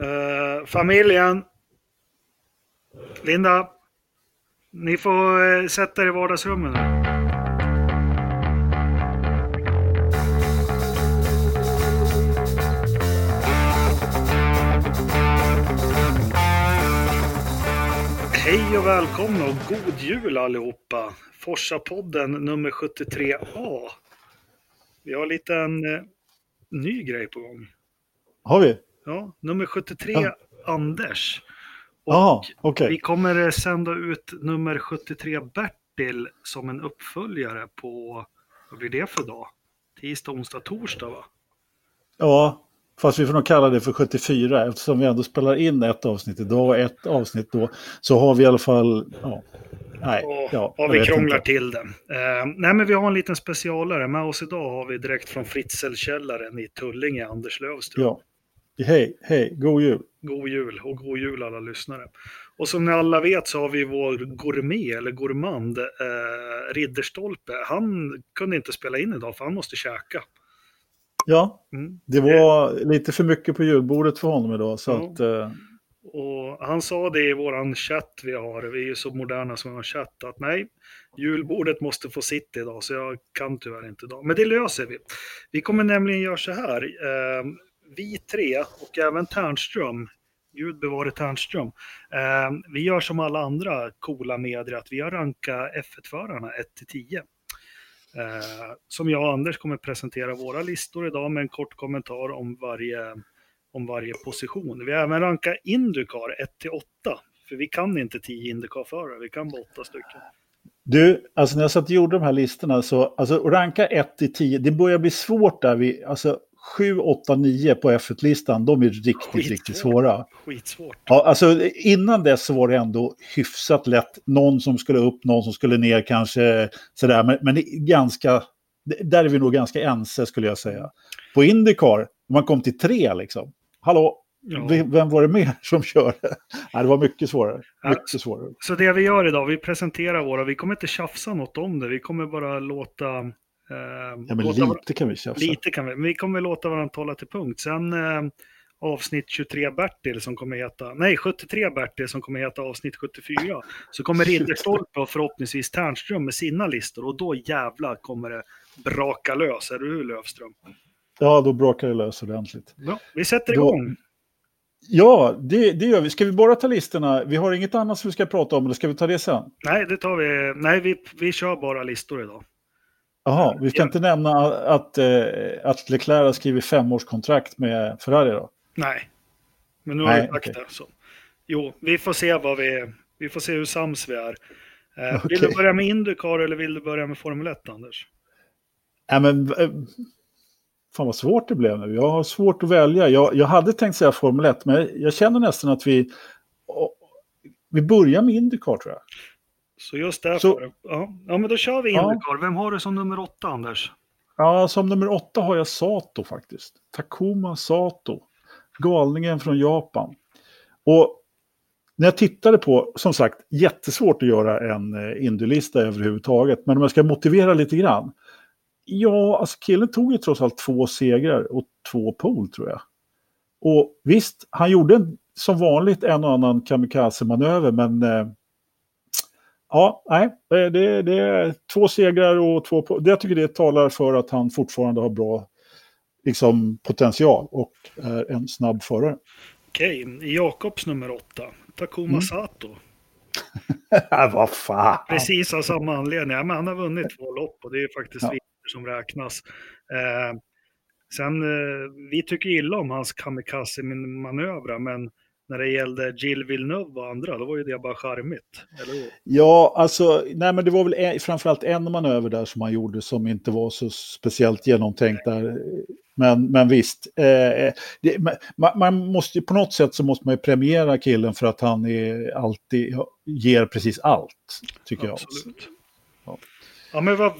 Uh, familjen. Linda. Ni får uh, sätta er i vardagsrummet nu. Hej och välkomna och god jul allihopa! Forsa-podden nummer 73A. Vi har en liten eh, ny grej på gång. Har vi? Ja, nummer 73 ja. Anders. Och Aha, okay. Vi kommer sända ut nummer 73 Bertil som en uppföljare på, vad blir det för dag? Tisdag, onsdag, torsdag va? Ja, Fast vi får nog kalla det för 74 eftersom vi ändå spelar in ett avsnitt idag och ett avsnitt då. Så har vi i alla fall... Ja, nej, och, ja, och vi krånglar inte. till det. Uh, nej men vi har en liten specialare. Med oss idag har vi direkt från Fritzelkällaren i Tullinge, Anders Lövström. Ja. Hej, hej, god jul. God jul och god jul alla lyssnare. Och som ni alla vet så har vi vår gourmet eller gourmand eh, Ridderstolpe. Han kunde inte spela in idag för han måste käka. Ja, mm. det var lite för mycket på julbordet för honom idag. Så ja. att, uh... och han sa det i våran chatt vi har, vi är ju så moderna som vi har chatt, att nej, julbordet måste få sitt idag, så jag kan tyvärr inte idag. Men det löser vi. Vi kommer nämligen göra så här, eh, vi tre och även Ternström, Gud bevare Ternström, eh, vi gör som alla andra coola medier, att vi har rankat F1-förarna 1-10. Eh, som jag och Anders kommer presentera våra listor idag med en kort kommentar om varje, om varje position. Vi har även rankat Indycar 1-8, för vi kan inte 10 Indycar-förare, vi kan bara 8 stycken. Du, alltså när jag satt och gjorde de här listorna så, alltså ranka 1 till 10, det börjar bli svårt där. Vi, alltså 7, 8, 9 på F1-listan, de är riktigt, Skitsvårt. riktigt svåra. Skitsvårt. Ja, alltså innan dess så var det ändå hyfsat lätt. Någon som skulle upp, någon som skulle ner kanske sådär. Men, men ganska, där är vi nog ganska ense skulle jag säga. På Indycar, man kom till tre liksom. Hallå, Ja. Vem var det mer som körde? Nej, det var mycket svårare. Mycket svårare. Så det vi gör idag, vi presenterar våra, vi kommer inte tjafsa något om det, vi kommer bara låta ja, men lite kan vi tjafsa. Lite kan vi, men vi kommer låta varandra tala till punkt. Sen eh, avsnitt 23 Bertil som kommer heta, nej 73 Bertil som kommer heta avsnitt 74. Så kommer Ridderstolpe och förhoppningsvis Ternström med sina listor och då jävla kommer det braka lös, du hur Lövström? Ja, då brakar det lös ordentligt. Ja, vi sätter igång. Då... Ja, det, det gör vi. Ska vi bara ta listorna? Vi har inget annat som vi ska prata om, eller ska vi ta det sen? Nej, det tar vi. Nej, vi, vi kör bara listor idag. Jaha, vi ska inte nämna att, eh, att Leclerc har skrivit femårskontrakt med Ferrari då? Nej, men nu har Nej, vi sagt okay. det. Så. Jo, vi får se vad vi Vi får se hur sams vi är. Eh, okay. Vill du börja med Indycar eller vill du börja med Formel 1, Anders? Nej, men eh, fan vad svårt det blev nu. Jag har svårt att välja. Jag, jag hade tänkt säga Formel 1, men jag känner nästan att vi... Vi börjar med Indycar tror jag. Så just därför. Så, ja. ja, men då kör vi Indycar. Ja. Vem har du som nummer åtta, Anders? Ja, som nummer åtta har jag Sato faktiskt. Takuma Sato. Galningen från Japan. Och när jag tittade på, som sagt, jättesvårt att göra en eh, Indylista överhuvudtaget. Men om jag ska motivera lite grann. Ja, alltså killen tog ju trots allt två segrar och två pol tror jag. Och visst, han gjorde som vanligt en och annan kamikaze-manöver, men eh, Ja, nej, det, det är två segrar och två... Jag tycker det talar för att han fortfarande har bra liksom, potential och är en snabb förare. Okej, Jakobs nummer åtta, Takuma mm. Sato. Vad fan! Precis av samma anledning. Ja, men han har vunnit två lopp och det är faktiskt ja. som räknas. Eh, sen, eh, vi tycker illa om hans kamikaze-manövrar, men när det gällde Jill Villeneuve och andra, då var ju det bara charmigt. Eller Ja, alltså, nej men det var väl en, framförallt en manöver där som han gjorde som inte var så speciellt genomtänkt där. Men, men visst, eh, det, man, man, måste ju på något sätt så måste man ju premiera killen för att han är alltid ger precis allt, tycker Absolut. jag. Ja. ja, men vad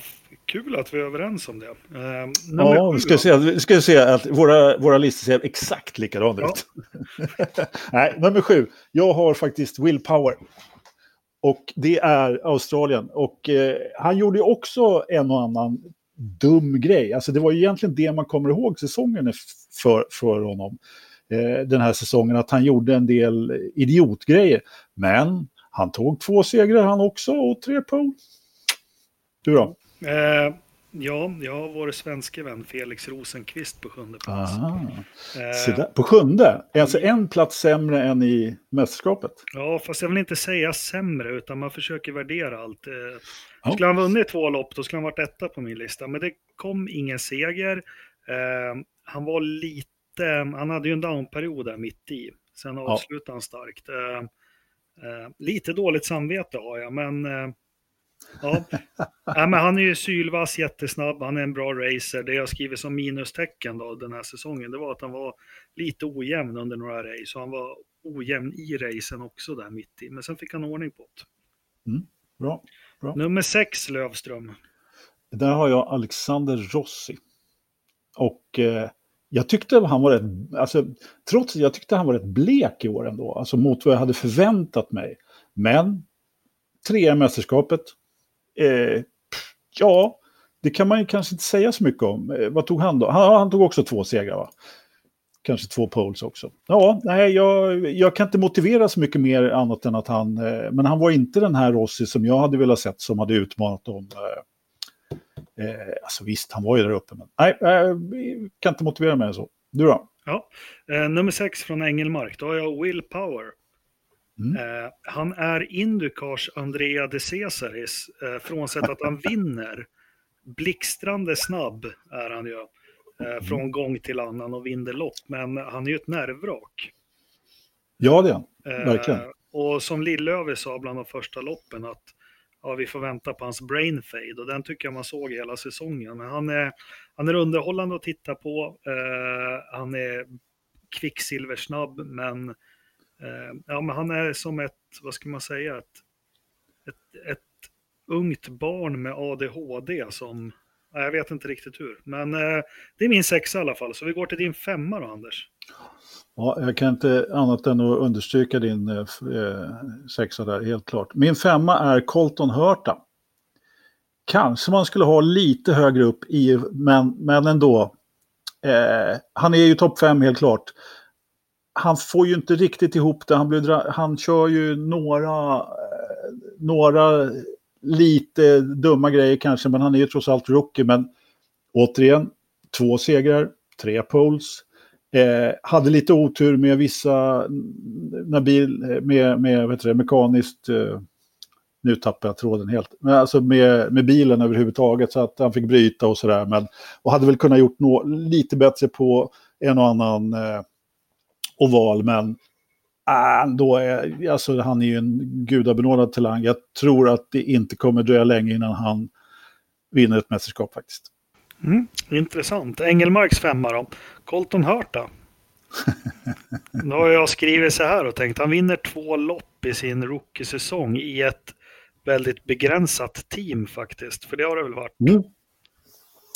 kul att vi är överens om det. Eh, ja, vi ska, se, ska se att våra, våra listor ser exakt likadana ja. ut. Nej, nummer sju. Jag har faktiskt Willpower. Och det är Australien. Och eh, han gjorde också en och annan dum grej. Alltså det var ju egentligen det man kommer ihåg säsongen för, för honom. eh, den här säsongen att han gjorde en del idiotgrejer. Men han tog två segrar han också och tre pole. Du då? Eh, ja, jag har vår svenske vän Felix Rosenqvist på sjunde plats. Eh, på sjunde? Alltså en plats sämre än i mästerskapet? Ja, fast jag vill inte säga sämre, utan man försöker värdera allt. Eh, oh. Skulle han vunnit två lopp, då skulle han varit etta på min lista. Men det kom ingen seger. Eh, han var lite, han hade ju en downperiod där mitt i. Sen avslutade ja. han starkt. Eh, eh, lite dåligt samvete har jag, men eh, Ja. ja, men han är ju sylvass, jättesnabb, han är en bra racer. Det jag skriver som minustecken då den här säsongen, det var att han var lite ojämn under några race. Och han var ojämn i racen också där mitt i. Men sen fick han ordning på det. Mm, bra, bra. Nummer sex, Lövström. Där har jag Alexander Rossi. Och eh, jag tyckte han var rätt, alltså, trots jag tyckte han var rätt blek i år ändå, alltså mot vad jag hade förväntat mig. Men trea i mästerskapet, Eh, ja, det kan man ju kanske inte säga så mycket om. Eh, vad tog han då? Han, han, tog också två segrar va? Kanske två poles också. Ja, nej, jag, jag kan inte motivera så mycket mer annat än att han... Eh, men han var inte den här Rossi som jag hade velat sett som hade utmanat dem. Eh, eh alltså visst, han var ju där uppe, men nej, eh, jag kan inte motivera mer än så. Du då? Ja, eh, nummer sex från Engelmark, då har jag Will Power. Mm. Eh, han är Indukars Andrea de Cesaris, eh, frånsett att han vinner. Blixtrande snabb är han ju, eh, mm. från gång till annan och vinner lopp, men han är ju ett nervvrak. Ja, det är han, eh, verkligen. och som Lillövi sa bland de första loppen, att ja, vi får vänta på hans brain fade och den tycker jag man såg hela säsongen. Men han är, han är underhållande att titta på, eh, han är kvicksilversnabb, men Eh, ja, men han är som ett, vad ska man säga, ett, ett, ett ungt barn med ADHD som, jag vet inte riktigt hur. Men eh, det är min sexa i alla fall, så vi går till din femma då, Anders. Ja, jag kan inte annat än att understryka din eh, eh sexa där, helt klart. Min femma är Colton Hurta. Kanske man skulle ha lite högre upp i, men, men ändå. Eh, han är ju topp fem helt klart han får ju inte riktigt ihop det. Han, blir, han kör ju några, eh, några lite dumma grejer kanske, men han är ju trots allt rookie. Men återigen, två segrar, tre poles. Eh, hade lite otur med vissa, när bil, med, med vet du, mekaniskt, eh, nu tappar jag tråden helt, men alltså med, med bilen överhuvudtaget så att han fick bryta och sådär. och hade väl kunnat gjort no, lite bättre på en och annan eh, oval, men då är, alltså, han är ju en gudabenådad talang. Jag tror att det inte kommer dröja länge innan han vinner ett mästerskap faktiskt. Mm, intressant. Engelmarks femma då. Colton Hurta. då har jag skrivit så här och tänkt, han vinner två lopp i sin rookie-säsong i ett väldigt begränsat team faktiskt. För det har det väl varit? Mm.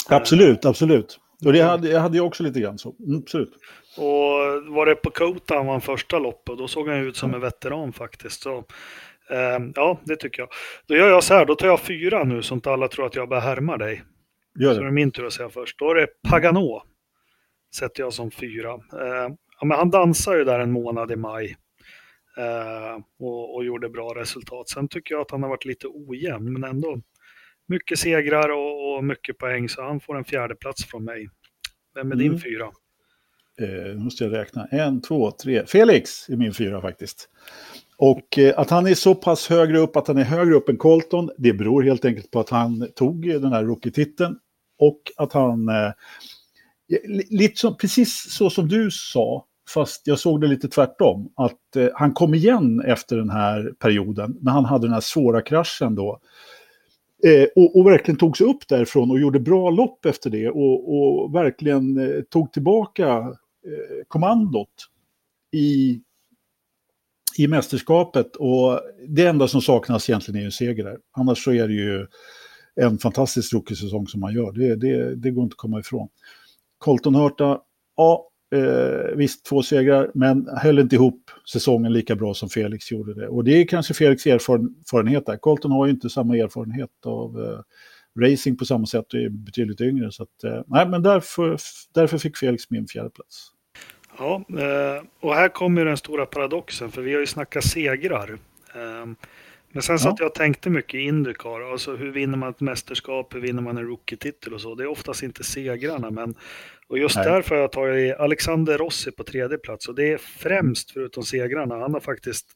Absolut, absolut. Och det hade, jag hade jag också lite grann så. Mm, absolut. Och var det på Kota han vann första loppet, då såg han ut som en veteran faktiskt. Så, eh, ja, det tycker jag. Då gör jag så här, då tar jag fyra nu så inte alla tror att jag bara härmar dig. Gör det. Så är det min tur att säga först. Då är det Pagano, sätter jag som fyra. Eh, ja, men han dansar ju där en månad i maj. Eh, och, och, gjorde bra resultat. Sen tycker jag att han har varit lite ojämn, men ändå mycket segrar och, och mycket poäng, så han får en fjärde plats från mig. Vem är mm. din fyra? Eh, måste jag räkna. En, två, tre. Felix är min fyra faktiskt. Och eh, att han är så pass högre upp, att han är högre upp än Colton, det beror helt enkelt på att han tog den här rookie-titeln. Och att han, eh, lite som, precis så som du sa, fast jag såg det lite tvärtom, att eh, han kom igen efter den här perioden, när han hade den här svåra kraschen då. Eh, och, och, verkligen tog sig upp därifrån och gjorde bra lopp efter det och, och verkligen eh, tog tillbaka eh, kommandot i, i mästerskapet. Och det enda som saknas egentligen är en seger där. Annars så är det ju en fantastisk rookiesäsong som man gör. Det, det, det går inte att komma ifrån. Colton Hurta, ja, Eh, visst, två segrar, men höll inte ihop säsongen lika bra som Felix gjorde det. Och det är kanske Felix erfarenhet där. Colton har ju inte samma erfarenhet av eh, racing på samma sätt och är betydligt yngre. Så att, eh, nej, men därför, därför fick Felix min fjärde plats. Ja, eh, och här kommer den stora paradoxen, för vi har ju snackat segrar. Ehm, men sen satt jag och tänkte mycket i Indycar, alltså hur vinner man ett mästerskap, hur vinner man en rookie-titel och så. Det är oftast inte segrarna, men och just Nej. därför har jag tagit Alexander Rossi på tredje plats och det är främst förutom segrarna, han har faktiskt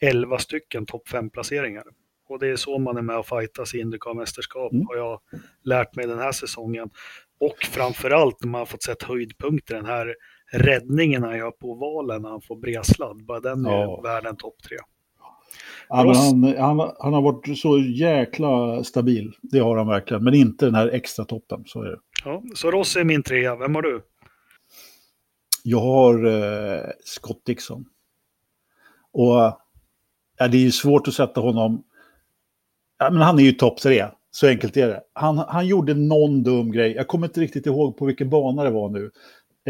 11 stycken topp 5-placeringar. Och det är så man är med och fightas i Indycar-mästerskap, mm. har jag lärt mig den här säsongen. Och framförallt när man har fått sett höjdpunkter, den här räddningen han gör på ovalen när han får bredsladd, bara den är ja. värd en topp tre. Ja, men han, han, han har varit så jäkla stabil, det har han verkligen, men inte den här extra toppen, så är det. Ja, så Ross är min trea, vem har du? Jag har eh, Scott Dixon. Och ja, det är ju svårt att sätta honom, ja, men han är ju topp tre, så enkelt är det. Han, han gjorde någon dum grej, jag kommer inte riktigt ihåg på vilken bana det var nu,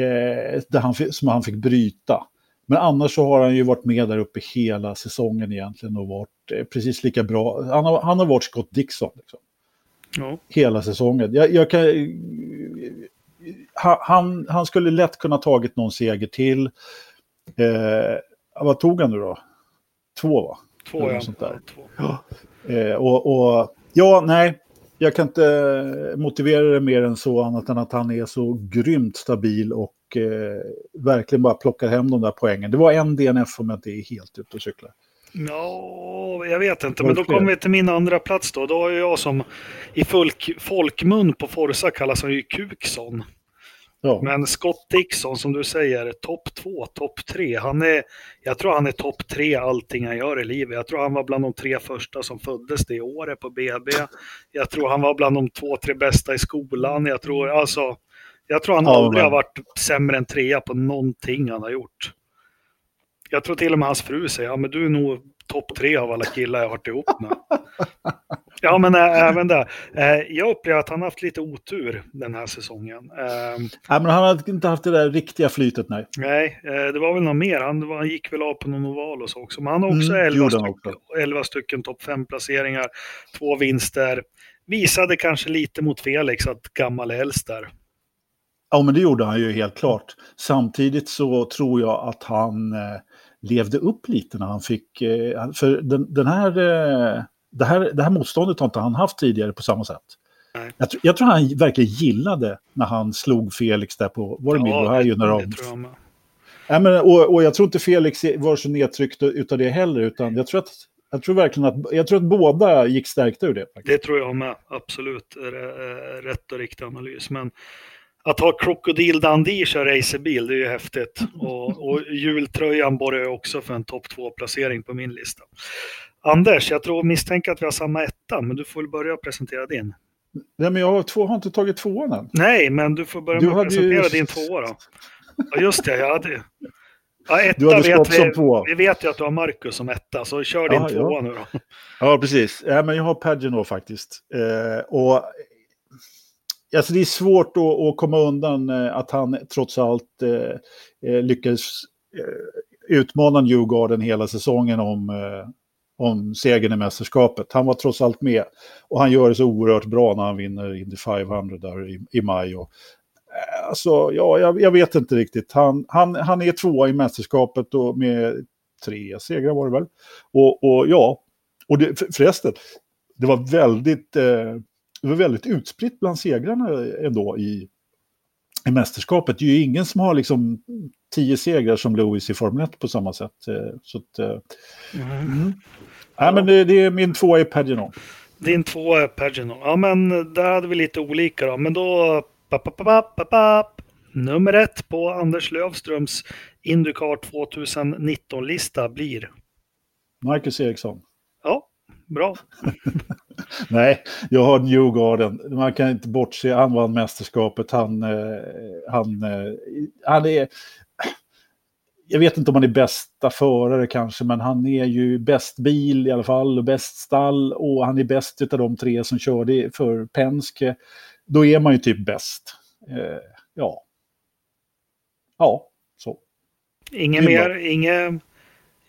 eh, där han, som han fick bryta. Men annars så har han ju varit med där uppe hela säsongen egentligen och varit eh, precis lika bra. Han har, han har varit Scott Dixon. Liksom. Ja. Hela säsongen. Jag, jag kan, han, han skulle lätt kunna tagit någon seger till. Eh, vad tog han nu då? Två va? Två ja. Sånt där. Två. Ja. Eh, och, och, ja, nej, jag kan inte motivera det mer än så annat än att han är så grymt stabil och eh, verkligen bara plockar hem de där poängen. Det var en DNF om jag inte är helt ute och cyklar. Ja, jag vet inte, men då kommer vi till min andra plats då. Då har jag som i folk, folkmun på Forsa kallas han ju Kukson. Ja. Men Scott Dixon som du säger, topp två, topp tre. Han är, jag tror han är topp tre allting han gör i livet. Jag tror han var bland de tre första som föddes det året på BB. Jag tror han var bland de två, tre bästa i skolan. Jag tror alltså, jag tror han ja, aldrig men... har varit sämre än trea på någonting han har gjort. Jag tror till och med hans fru säger, ja men du är nog topp tre av alla killar jag har varit ihop med. ja, men äh, även det. Äh, jag upplever att han har haft lite otur den här säsongen. Äh, nej, men han har inte haft det där riktiga flytet, nej. Nej, det var väl något mer. Han, han gick väl av på någon oval och så också. Men han har också mm, 11, stycken, 11 stycken topp 5-placeringar, två vinster. Visade kanske lite mot Felix att gammal är äldst där. Ja, men det gjorde han ju helt klart. Samtidigt så tror jag att han eh, levde upp lite när han fick... Eh, för den, den här, eh, det, här, det här motståndet har inte han haft tidigare på samma sätt. Jag, jag, tror han verkligen gillade när han slog Felix där på, var det ja, Midway? När de... Ja, men, och, och jag tror inte Felix var så nedtryckt utav det heller, utan jag tror att jag tror verkligen att, jag tror att båda gick stärkta ur det. Faktiskt. Det tror jag med, absolut. Rätt och riktig analys. Men att ha Krokodil Dundee kör racerbil, det är ju häftigt. Och, och jultröjan borrar jag också för en topp 2-placering på min lista. Anders, jag tror misstänker att vi har samma etta, men du får väl börja presentera din. Nej, men jag har, två, har inte tagit tvåan än. Nej, men du får börja med att presentera ju... din tvåa då. Ja, just det, jag hade... Ja, etta du vet vi, vi vet ju att du har Marcus som etta, så kör din ja, tvåa ja. nu då. Ja, precis. Ja, men jag har Pagino faktiskt. Eh, och Alltså det är svårt att, att komma undan eh, att han trots allt eh, eh, lyckades utmana Newgarden hela säsongen om, om segern i mästerskapet. Han var trots allt med och han gör det så oerhört bra när han vinner Indy 500 där i, i maj. Och, eh, alltså, ja, jag, jag, vet inte riktigt. Han, han, han är tvåa i mästerskapet och med tre segrar var det väl. Och, och ja, och det, förresten, det var väldigt eh, det var väldigt utspritt bland segrarna ändå i, i mästerskapet. Det är ju ingen som har liksom tio segrar som Lewis i Formel 1 på samma sätt. Eh, så att, mm. Mm. Ja, men det, det, är min tvåa är Pagino. Din tvåa är Pagino. Ja, men där hade vi lite olika då. Men då... Papapapapap. Nummer ett på Anders Lövströms Indycar 2019-lista blir? Marcus Eriksson. Ja, bra. Nej, jag har Newgarden. Man kan inte bortse, han vann mästerskapet. Han, eh, han, eh, han är... Jag vet inte om han är bästa förare kanske, men han är ju bäst bil i alla fall och bäst stall och han är bäst av de tre som körde för Penske. Då är man ju typ bäst. Eh, ja. Ja, så. Inget mer, inget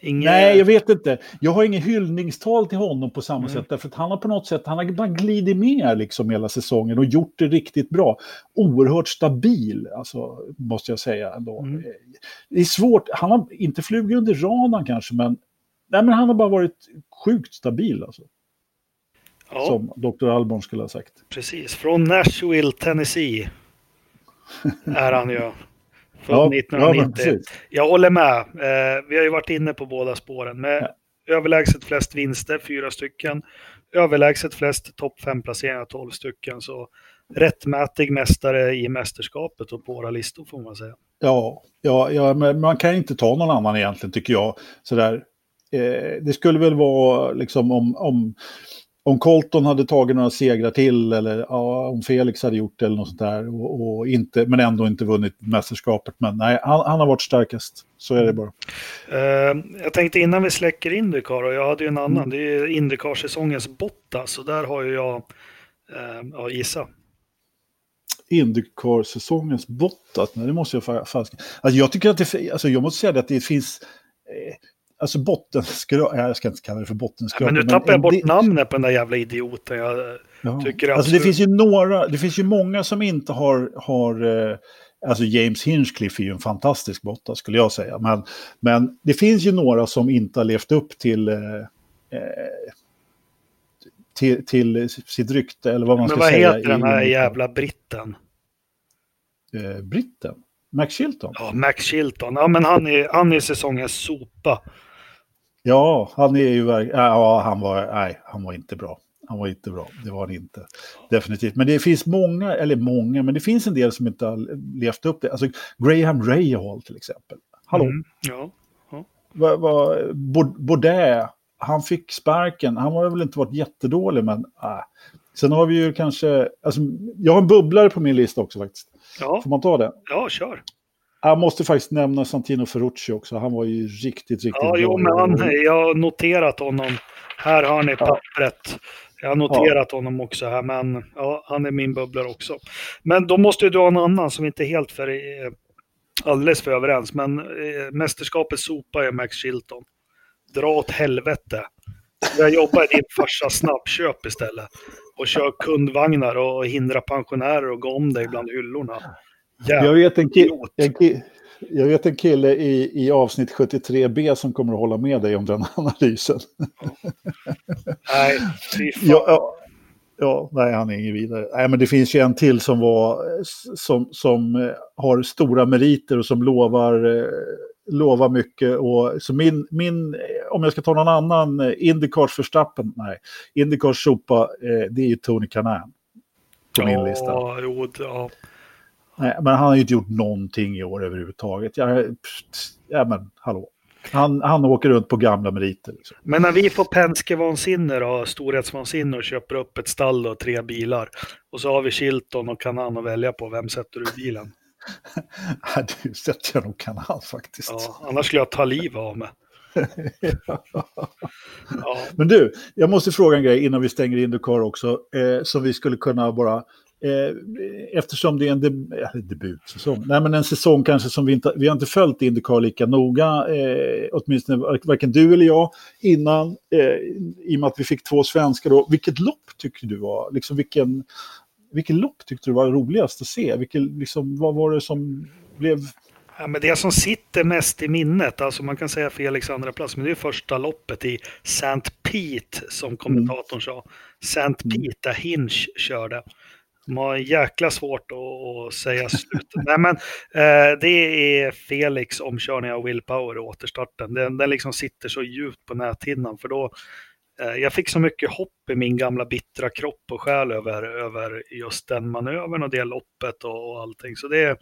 Inge... Nej, jag vet inte. Jag har ingen hyllningstal till honom på samma Mm. sätt. Därför att han har på något sätt han har bara glidit med liksom hela säsongen och gjort det riktigt bra. Oerhört stabil, alltså, måste jag säga. Ändå. Mm. Det är svårt. Han har inte flugit under radarn kanske, men, nej, men han har bara varit sjukt stabil. Alltså, ja, Som Dr. Alborn skulle ha sagt. precis. Från Nashville, Tennessee är han ju. Från Ja, ja, 1990. men precis. Jag håller med. Eh, vi har ju varit inne på båda spåren. Med överlägset flest vinster, fyra stycken. Överlägset flest topp fem placeringar, tolv stycken. Så rättmätig mästare i mästerskapet och på våra listor får man säga. Ja, ja, ja, men man kan inte ta någon annan egentligen tycker jag. Sådär. Eh, det skulle väl vara liksom om, om, om Colton hade tagit några segrar till eller ja, om Felix hade gjort det eller något sånt där. Och, och inte, men ändå inte vunnit mästerskapet. Men nej, han, han har varit starkast. Så är det bara. Eh, jag tänkte innan vi släcker Indycar, och jag hade ju en annan, Mm. det är Indycar-säsongens Bottas, och där har ju jag, eh, ja gissa. Indycar-säsongens Bottas, nej det måste jag fa- fast... Alltså jag tycker att det, alltså jag måste säga att det finns, eh, alltså bottenskrap, jag ska inte kalla det för bottenskrap. Men nu tappar jag bort det- namnet på den där jävla idioten. Jag, Ja. Tycker alltså det absolut- finns ju några, det finns ju många som inte har, har eh, alltså James Hinchcliffe är ju en fantastisk botta skulle jag säga. Men, men det finns ju några som inte har levt upp till, eh, eh, till, till sitt rykte eller vad man men ska vad säga. heter den här jävla britten? Eh, britten? Max Chilton? Ja, Max Chilton. Ja, men han är, han är säsongens sopa. Ja, han är ju verk- ja, han var, nej, han var inte bra. Han var inte bra, det var han inte. Definitivt. Men det finns många, eller många, men det finns en del som inte har levt upp det. Alltså Graham Rahal till exempel. Hallå? Mm, ja. Va, va, Bod- Baudet, han fick sparken. Han har väl inte varit jättedålig, men äh. Sen har vi ju kanske, alltså, jag har en bubblare på min lista också faktiskt. Ja, Får man ta det? ja, kör. Jag måste faktiskt nämna Santino Ferrucci också. Han var ju riktigt, riktigt Ja, bra. jo, men han, jag har noterat honom. Här har ni pappret. Jag har noterat honom också här, men ja, han är min bubblare också. Men då måste du ha en annan som inte är helt för, eh, alldeles för överens. Men eh, mästerskapets sopa är Max Chilton. Dra åt helvete. Jag jobbar i din farsas snabbköp istället. Och kör kundvagnar och hindra pensionärer att gå om dig bland hyllorna. Jag vet en, ki- en, ki- jag vet en kille i, i avsnitt 73b som kommer att hålla med dig om den analysen. Nej, fy fan. Ja, ja, ja, nej, han är ingen vidare. Nej, men det finns ju en till som, var, som, som eh, har stora meriter och som lovar, eh, lovar mycket. Och, så min, min, eh, om jag ska ta någon annan, Indycars Verstappen, nej, Indycars sopa, det är ju Tony Kanaan på min lista. Ja, jo, ja. Nej, men han har ju inte gjort någonting i år överhuvudtaget. Jag, pst, ja, men hallå. Han, han åker runt på gamla meriter. Liksom. Men när vi får Penske-vansinne då, storhetsvansinne och köper upp ett stall och tre bilar. Och så har vi Chilton och Kanan att välja på. Vem sätter du i bilen? Nej, Du sätter jag nog Kanaan faktiskt. Ja, annars skulle jag ta livet av mig. Ja, Men du, jag måste fråga en grej innan vi stänger Indycar också. Eh, som vi skulle kunna bara... Eh, eftersom det är en deb debutsäsong. Nej, men en säsong kanske som vi inte... Vi har inte följt Indycar lika noga. Eh, åtminstone varken du eller jag innan. Eh, I och med att vi fick två svenskar då. Vilket lopp tycker du var... Liksom vilken... Vilket lopp tyckte du var roligast att se? Vilket, liksom, vad var det som blev... Ja, men det som sitter mest i minnet, alltså man kan säga Felix andra plats, men det är första loppet i St. Pete som kommentatorn sa. St. Pete där Hinch körde. De har jäkla svårt att, att säga slutet. Nej, men eh, det är Felix omkörning av Will Power i återstarten. Den, den liksom sitter så djupt på näthinnan för då eh, jag fick så mycket hopp i min gamla bittra kropp och själ över, över just den manövern och det loppet och, och allting. Så det är,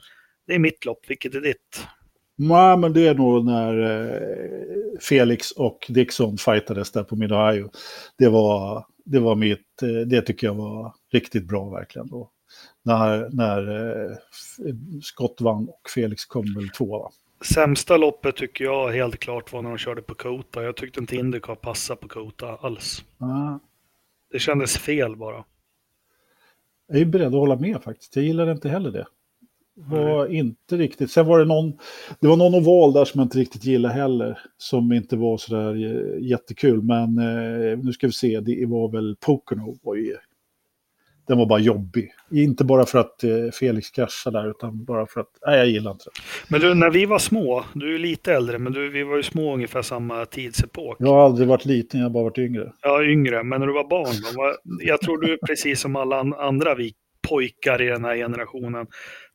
det är mitt lopp. Vilket är ditt? Nej, men det är nog när eh, Felix och Dixon fightades där på Mid-Ohio. Det var, det var mitt, eh, det tycker jag var riktigt bra verkligen. Då. När, när eh, Scott vann och Felix kom väl två va? Sämsta loppet tycker jag helt klart var när de körde på Kota. Jag tyckte inte Indycar passade på Kota alls. Ah, Det kändes fel bara. jag är beredd att hålla med faktiskt. Jag gillar inte heller det. Var inte riktigt. Sen var det någon, det var någon oval där som jag inte riktigt gillade heller. Som inte var sådär eh, jättekul. Men eh, nu ska vi se, det var väl Pocono. Var ju, den var bara jobbig. Inte bara för att eh, Felix kraschade där, utan bara för att, nej jag gillar inte det. Men du, när vi var små, du är lite äldre, men du, vi var ju små ungefär samma tidsepok. Jag har aldrig varit liten, jag har bara varit yngre. Ja, yngre, men när du var barn, var, jag tror du precis som alla an- andra vi pojkar i den här generationen,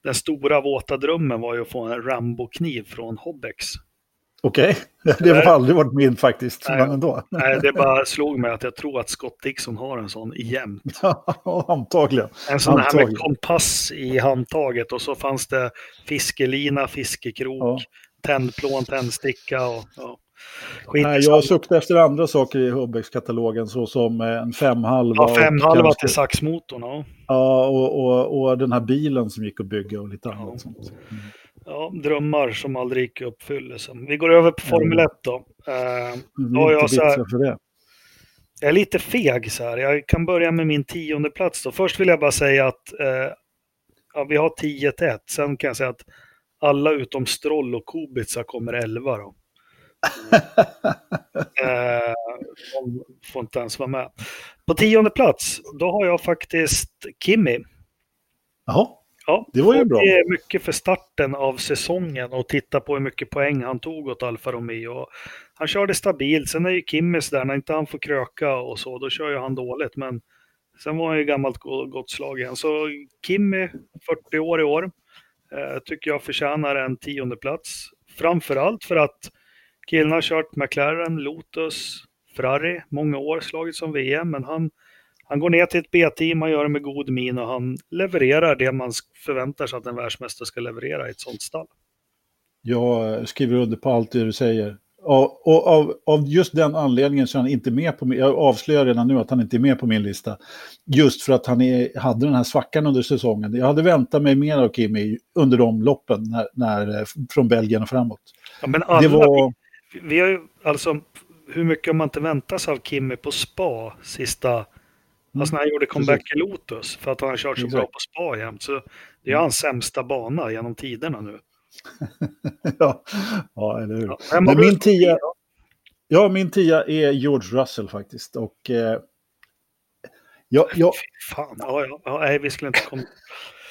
den stora våta drömmen var ju att få en Rambo-kniv från Hobbex. Okej, det har aldrig varit min faktiskt, Nej. men ändå. Nej, det bara slog mig att jag tror att Scott Dixon har en sån jämt. Antagligen. En sån här med Antagligen. kompass i handtaget och så fanns det fiskelina, fiskekrok, Ja. tändplån, tändsticka och ja. Nej, jag sökte efter andra saker i Hubbex-katalogen såsom eh, en femhalva. Ja, fem och halva kanske- till saxmotorn. Ja. Ja, och, och, och den här bilen som gick att bygga och lite annat Ja. sånt. Mm. ja, drömmar som aldrig gick i uppfyllelse. Vi går över på Formel 1 då. Eh, Mm. Ja, jag så här- för det. jag är lite feg så här. Jag kan börja med min tionde plats då. Först vill jag bara säga att eh, ja, vi har 10 till 1. Sen kan jag säga att alla utom Stroll och Kubica kommer 11 då. Eh, de får inte ens vara med. På tionde plats, då har jag faktiskt Kimi. Jaha, Ja, Det var ju bra. Det är mycket för starten av säsongen och titta på hur mycket poäng han tog åt Alfa Romeo. Han körde stabilt, sen är ju Kimmis där, när inte han får kröka och så, då kör ju han dåligt. Men sen var han ju gammalt go- gott slag igen. Så Kimmy, 40 år i år, eh, tycker jag förtjänar en tionde plats. Framförallt för att killen har kört McLaren, Lotus, Ferrari, många år, slagit som VM, men han han går ner till ett B-team, han gör det med god min och han levererar det man förväntar sig att en världsmästare ska leverera i ett sånt stall. jag skriver under på allt det du säger. Och, och av, av just den anledningen så är han inte med på min, jag avslöjar redan nu att han inte är med på min lista. Just för att han är, hade den här svackan under säsongen. Jag hade väntat mig mer av Kimi under de loppen när, när, från Belgien och framåt. Ja, men alla, Det var, vi, har ju, alltså, hur mycket har man inte väntat sig av Kimmy på spa sista, alltså när han gjorde comeback i Lotus, för att han har kört så bra på spa jämt. Så det är hans sämsta bana genom tiderna nu. ja, ja, eller hur. Ja, Men min tia, ja, min tia är George Russell faktiskt. Och, eh, ja, ja, Fy Fan, ja, ja, ja, nej, vi skulle inte komma...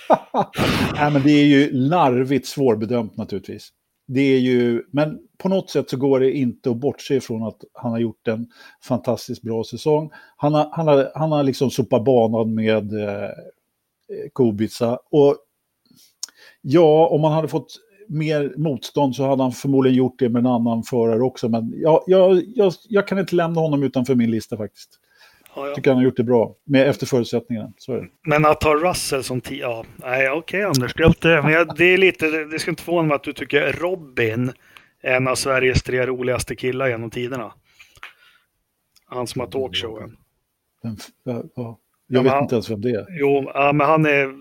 Nej, men det är ju larvigt svårbedömt naturligtvis. Det är ju, men på något sätt så går det inte att bortse ifrån att han har gjort en fantastiskt bra säsong. Han har, han har, han har liksom sopat banan med eh, Kubica. Och ja, om man hade fått mer motstånd så hade han förmodligen gjort det med en annan förare också. Men ja, jag, jag, jag kan inte lämna honom utanför min lista faktiskt. Ja, ja. Tycker han har gjort det bra, med, efter förutsättningarna. Så är det. Men att ha Russell som tio, ja, nej okej Anders, det men jag, det är lite, det, det ska inte förvåna mig att du tycker Robin är en av Sveriges tre roligaste killar genom tiderna. Han som har talkshowen. Ja, ja. Ja, Jag vet han- inte ens vem det är. Jo, ja, men han är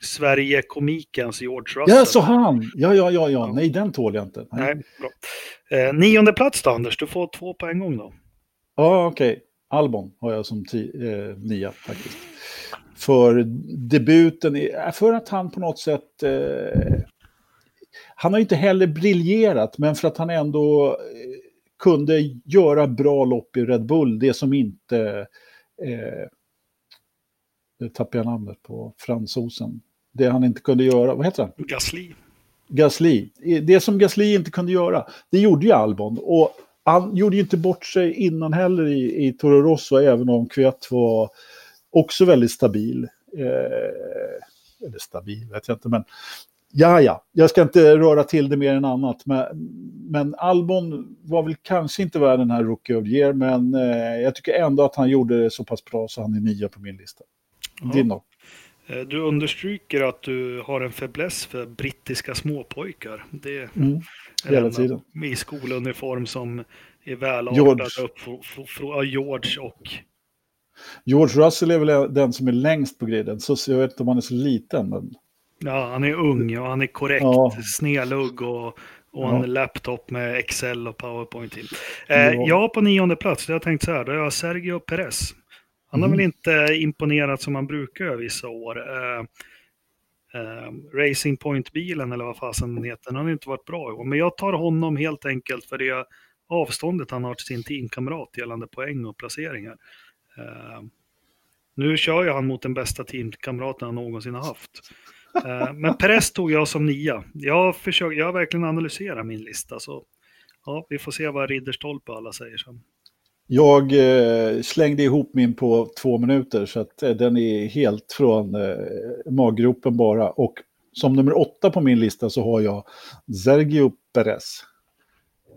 Sverige-komikens George Russell. Ja, så han! Ja, ja, ja, ja. Nej, den tål jag inte. Nej. Nej, bra. Eh, nionde plats då Anders, du får två på en gång då. Ja, okej. Albon har jag som eh, nia faktiskt. För debuten, äh, för att han på något sätt... Eh, han har ju inte heller briljerat, men för att han ändå eh, kunde göra bra lopp i Red Bull, det som inte... Eh, nu tappar jag namnet på fransosen. Det han inte kunde göra, vad heter han? Gasly. Gasly. Det som Gasly inte kunde göra, det gjorde ju Albon. Och han gjorde ju inte bort sig innan heller i, i Toro Rosso, även om Kvyat var också väldigt stabil. Eh, eller stabil, vet jag inte, men ja, ja, jag ska inte röra till det mer än annat. Men, men Albon var väl kanske inte värd den här Rookie of the Year, men eh, jag tycker ändå att han gjorde det så pass bra så han är nia på min lista. Din då? Eh, Du understryker att du har en fäbless för brittiska småpojkar. Det Mm, hela en tiden. i skoluniform som är välartad upp från, George och George Russell är väl den som är längst på griden, så jag vet inte om han är så liten. Men... ja, han är ung och han är korrekt Ja. snedlugg och, och Ja. en laptop med Excel och PowerPoint till. Eh, Ja. Jag på nionde plats, jag har tänkt så här, då har jag Sergio Perez. Han har Mhm. väl inte imponerat som han brukar göra vissa år. Eh, Eh, Racing Point-bilen eller vad fasen den heter, den har inte varit bra i år. Men jag tar honom helt enkelt för det avståndet han har till sin teamkamrat gällande poäng och placeringar. Eh, nu kör ju han mot den bästa teamkamraten han någonsin har haft. Eh, men Perez tog jag som nia. Jag, försöker, jag har verkligen analyserat min lista. Så ja, vi får se vad Ridderstolpe alla säger sen. Jag eh, slängde ihop min på två minuter så att eh, den är helt från eh, maggropen bara. Och som nummer åtta på min lista så har jag Sergio Perez.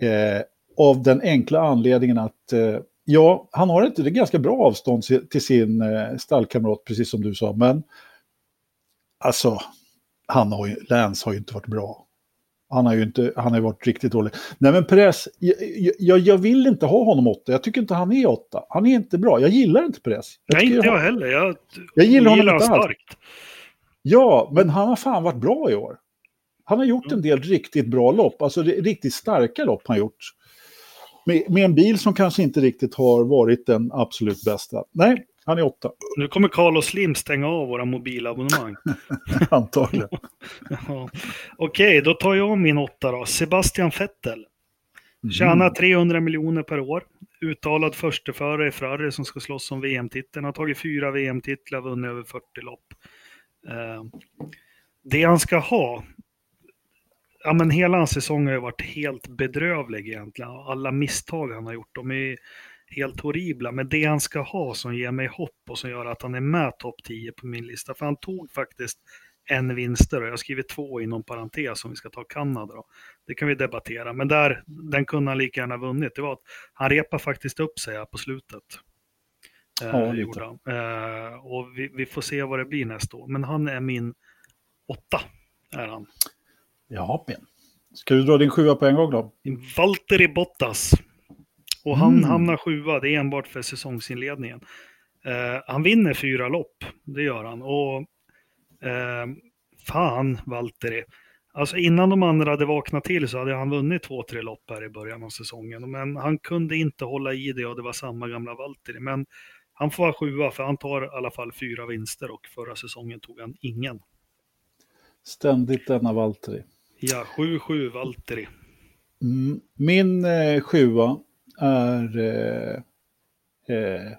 Eh, av den enkla anledningen att eh, ja, han har ett, det ganska bra avstånd till sin eh, stallkamrat, precis som du sa. Men alltså, han har ju, Lance har ju inte varit bra. Han har ju inte, han har varit riktigt dålig. Nej men Perez, jag, jag, jag, vill inte ha honom åtta. Jag tycker inte han är åtta. Han är inte bra. Jag gillar inte Perez. Jag Nej, inte jag heller. Jag, jag gillar honom inte alls. Ja, men han har fan varit bra i år. Han har gjort en del riktigt bra lopp, alltså riktigt starka lopp han gjort. Med, med en bil som kanske inte riktigt har varit den absolut bästa. Nej, han är åtta. Nu kommer Carlos Slim stänga av våra mobilabonnemang. Antagligen. ja. Okej, då tar jag min åtta då. Sebastian Vettel. Tjänar mm. 300 miljoner per år. Uttalad försteförare i Ferrari som ska slåss om VM-titeln. Har tagit fyra VM-titlar, vunnit över 40 lopp. Eh, det han ska ha, ja men hela hans säsong har ju varit helt bedrövlig egentligen. Alla misstag han har gjort, de är helt horribla. Men det han ska ha som ger mig hopp och som gör att han är med topp 10 på min lista. För han tog faktiskt en vinster och jag har skrivit två inom parentes om vi ska ta Kanada. Då. Det kan vi debattera, men där, den kunde han lika gärna vunnit. Det var att han repade faktiskt upp sig här på slutet. Ja, eh, eh, och vi, vi, får se vad det blir nästa år. Men han är min åtta, är han. Ja, Ben. Ska du dra din sjua på en gång då? Valtteri Bottas. Och han mm. hamnar sjua, det är enbart för säsongsinledningen. Eh, han vinner fyra lopp, det gör han. Och eh, fan, Valtteri. Alltså innan de andra hade vaknat till så hade han vunnit två, tre lopp här i början av säsongen. Men han kunde inte hålla i det och det var samma gamla Valtteri. Men han får vara sjua för han tar i alla fall fyra vinster och förra säsongen tog han ingen. Ständigt denna Valtteri. Ja, 7-7 Valtteri. Mm, min eh, sjua är... Eh, eh,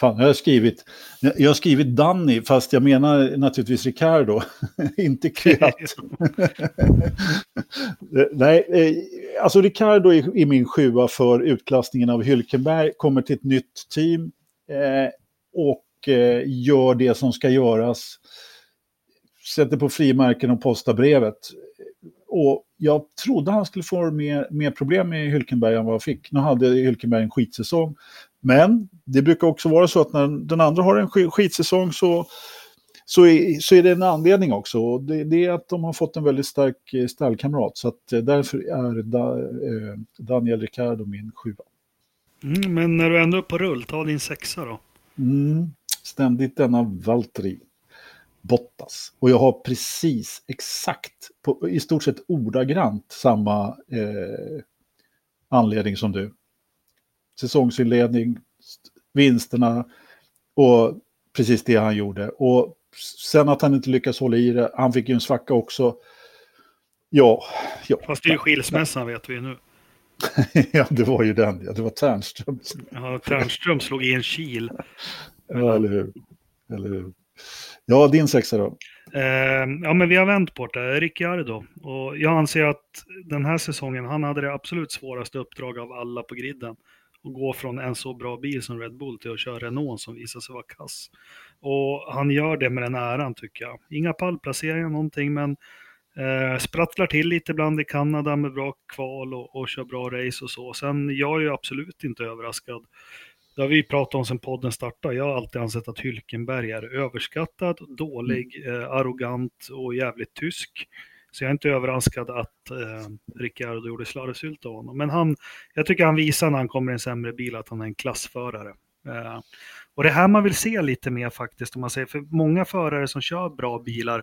fan, jag har skrivit... Jag har skrivit Danny, fast jag menar naturligtvis Ricardo, inte Kviat. Nej, eh, alltså Ricardo är, är, min sjua för utklassningen av Hylkenberg, kommer till ett nytt team eh, och eh, gör det som ska göras. Sätter på frimärken och postar brevet. Och jag trodde han skulle få mer, mer problem med Hylkenberg än vad jag fick. Nu hade Hylkenberg en skitsäsong. Men det brukar också vara så att när den andra har en skitsäsong så, så, är, så är det en anledning också. Det, det, är att de har fått en väldigt stark eh, stallkamrat. Så att eh, därför är da, eh, Daniel Ricciardo min sjua. Mm, men när du ändå är på rull, ta din sexa då. Mm, ständigt denna Valtteri. Bottas. Och jag har precis exakt, på, i stort sett ordagrant samma eh, anledning som du. Säsongsinledning, vinsterna och precis det han gjorde. Och sen att han inte lyckas hålla i det, han fick ju en svacka också. Ja, ja. Fast det är ju skilsmässan vet vi nu. ja, det var ju den, ja, det var Ternström. Ja, Ternström slog i en kil. Ja, eller hur. Eller hur. Ja, din sexa då? Eh, ja, men vi har vänt på det. Ricciardo. Och jag anser att den här säsongen, han hade det absolut svåraste uppdrag av alla på griden. Att gå från en så bra bil som Red Bull till att köra Renault som visade sig vara kass. Och han gör det med den äran tycker jag. Inga pallplaceringar någonting, men eh, sprattlar till lite ibland i Kanada med bra kval och, och kör bra race och så. Sen, jag är ju absolut inte överraskad det har vi pratat om sedan podden startade. Jag har alltid ansett att Hylkenberg är överskattad, dålig, mm. eh, arrogant och jävligt tysk. Så jag är inte överraskad att eh, Ricciardo gjorde slarvsylt av honom. Men han, jag tycker han visar när han kommer i en sämre bil att han är en klassförare. Eh, och det här man vill se lite mer faktiskt, om man säger, för många förare som kör bra bilar,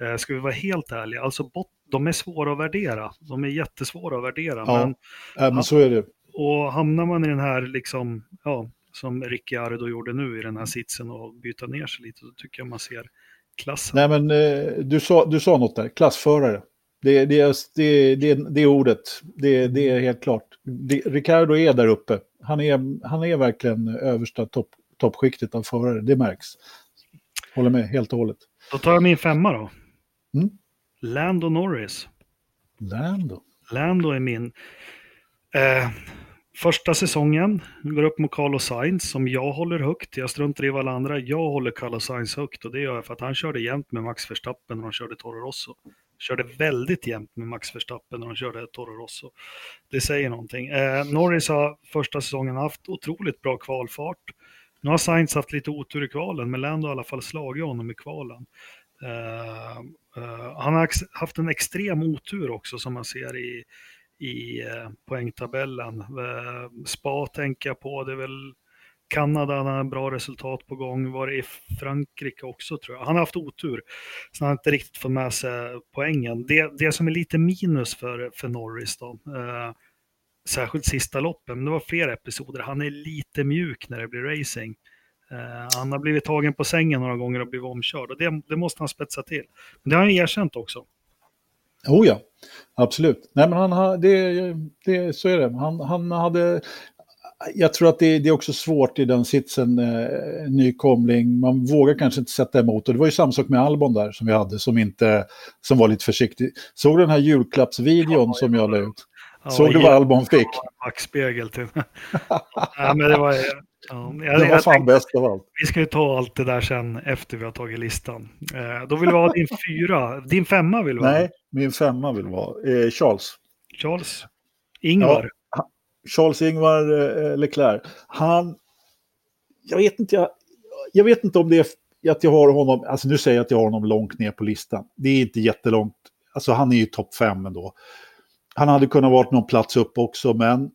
eh, ska vi vara helt ärliga, alltså bot, de är svåra att värdera. De är jättesvåra att värdera. Ja, men, ja, men så är det. Och hamnar man i den här, liksom, ja, som Ricciardo gjorde nu i den här sitsen och byta ner sig lite, så tycker jag man ser Klass. Nej, men eh, du, sa, du sa något där. Klassförare. Det, det, är- det, det, det är ordet. Det, det är helt klart. Det, Ricardo är där uppe. Han är, han är verkligen översta topp, toppskiktet av förare. Det märks. Håller med helt och hållet. Då tar jag min femma då. Mm. Lando Norris. Lando. Lando är min. Eh, första säsongen, går upp mot Carlos Sainz som jag håller högt. Jag struntar i vad alla andra. Jag håller Carlos Sainz högt och det gör jag för att han körde jämnt med Max Verstappen när han körde Toro Rosso. Körde väldigt jämnt med Max Verstappen när han körde Toro Rosso. Det säger någonting. Eh, Norris har första säsongen haft otroligt bra kvalfart. Nu har Sainz haft lite otur i kvalen, men Lando har i alla fall slagit honom i kvalen. Uh, uh, han har haft en extrem otur också som man ser i, i eh, poängtabellen. Eh, Spa tänker jag på, det är väl Kanada, han har bra resultat på gång. Var det i Frankrike också tror jag. Han har haft otur, så han har inte riktigt fått med sig poängen. Det, det som är lite minus för, för Norris då, eh, särskilt sista loppen, men det var flera episoder, han är lite mjuk när det blir racing. Eh, han har blivit tagen på sängen några gånger och blivit omkörd och det, det måste han spetsa till. Men det har han erkänt också. Oh ja, absolut. Nej, men han det, det, så är det. Han, han hade... Jag tror att det, det är också svårt i den sitsen, eh, nykomling. Man vågar kanske inte sätta emot. Och det var ju samma sak med Albon där som vi hade, som, inte, som var lite försiktig. Såg du den här julklappsvideon Ja, som jag la ut? Ja, Såg du vad Albon fick? Backspegel till. ja, men det var, ja, jag, Det var fan tänkte, bäst av allt. vi ska ju ta allt det där sen efter vi har tagit listan. Eh, då vill vi ha din fyra, din femma vill vi ha. Nej, min femma vill vara eh, Charles. Charles. Ingvar. Charles Ingvar eh, Leclerc. Han, jag vet inte, jag, jag vet inte om det är att jag har honom, alltså nu säger jag att jag har honom långt ner på listan. Det är inte jättelångt, alltså han är ju topp fem ändå. Han hade kunnat vara någon plats upp också, men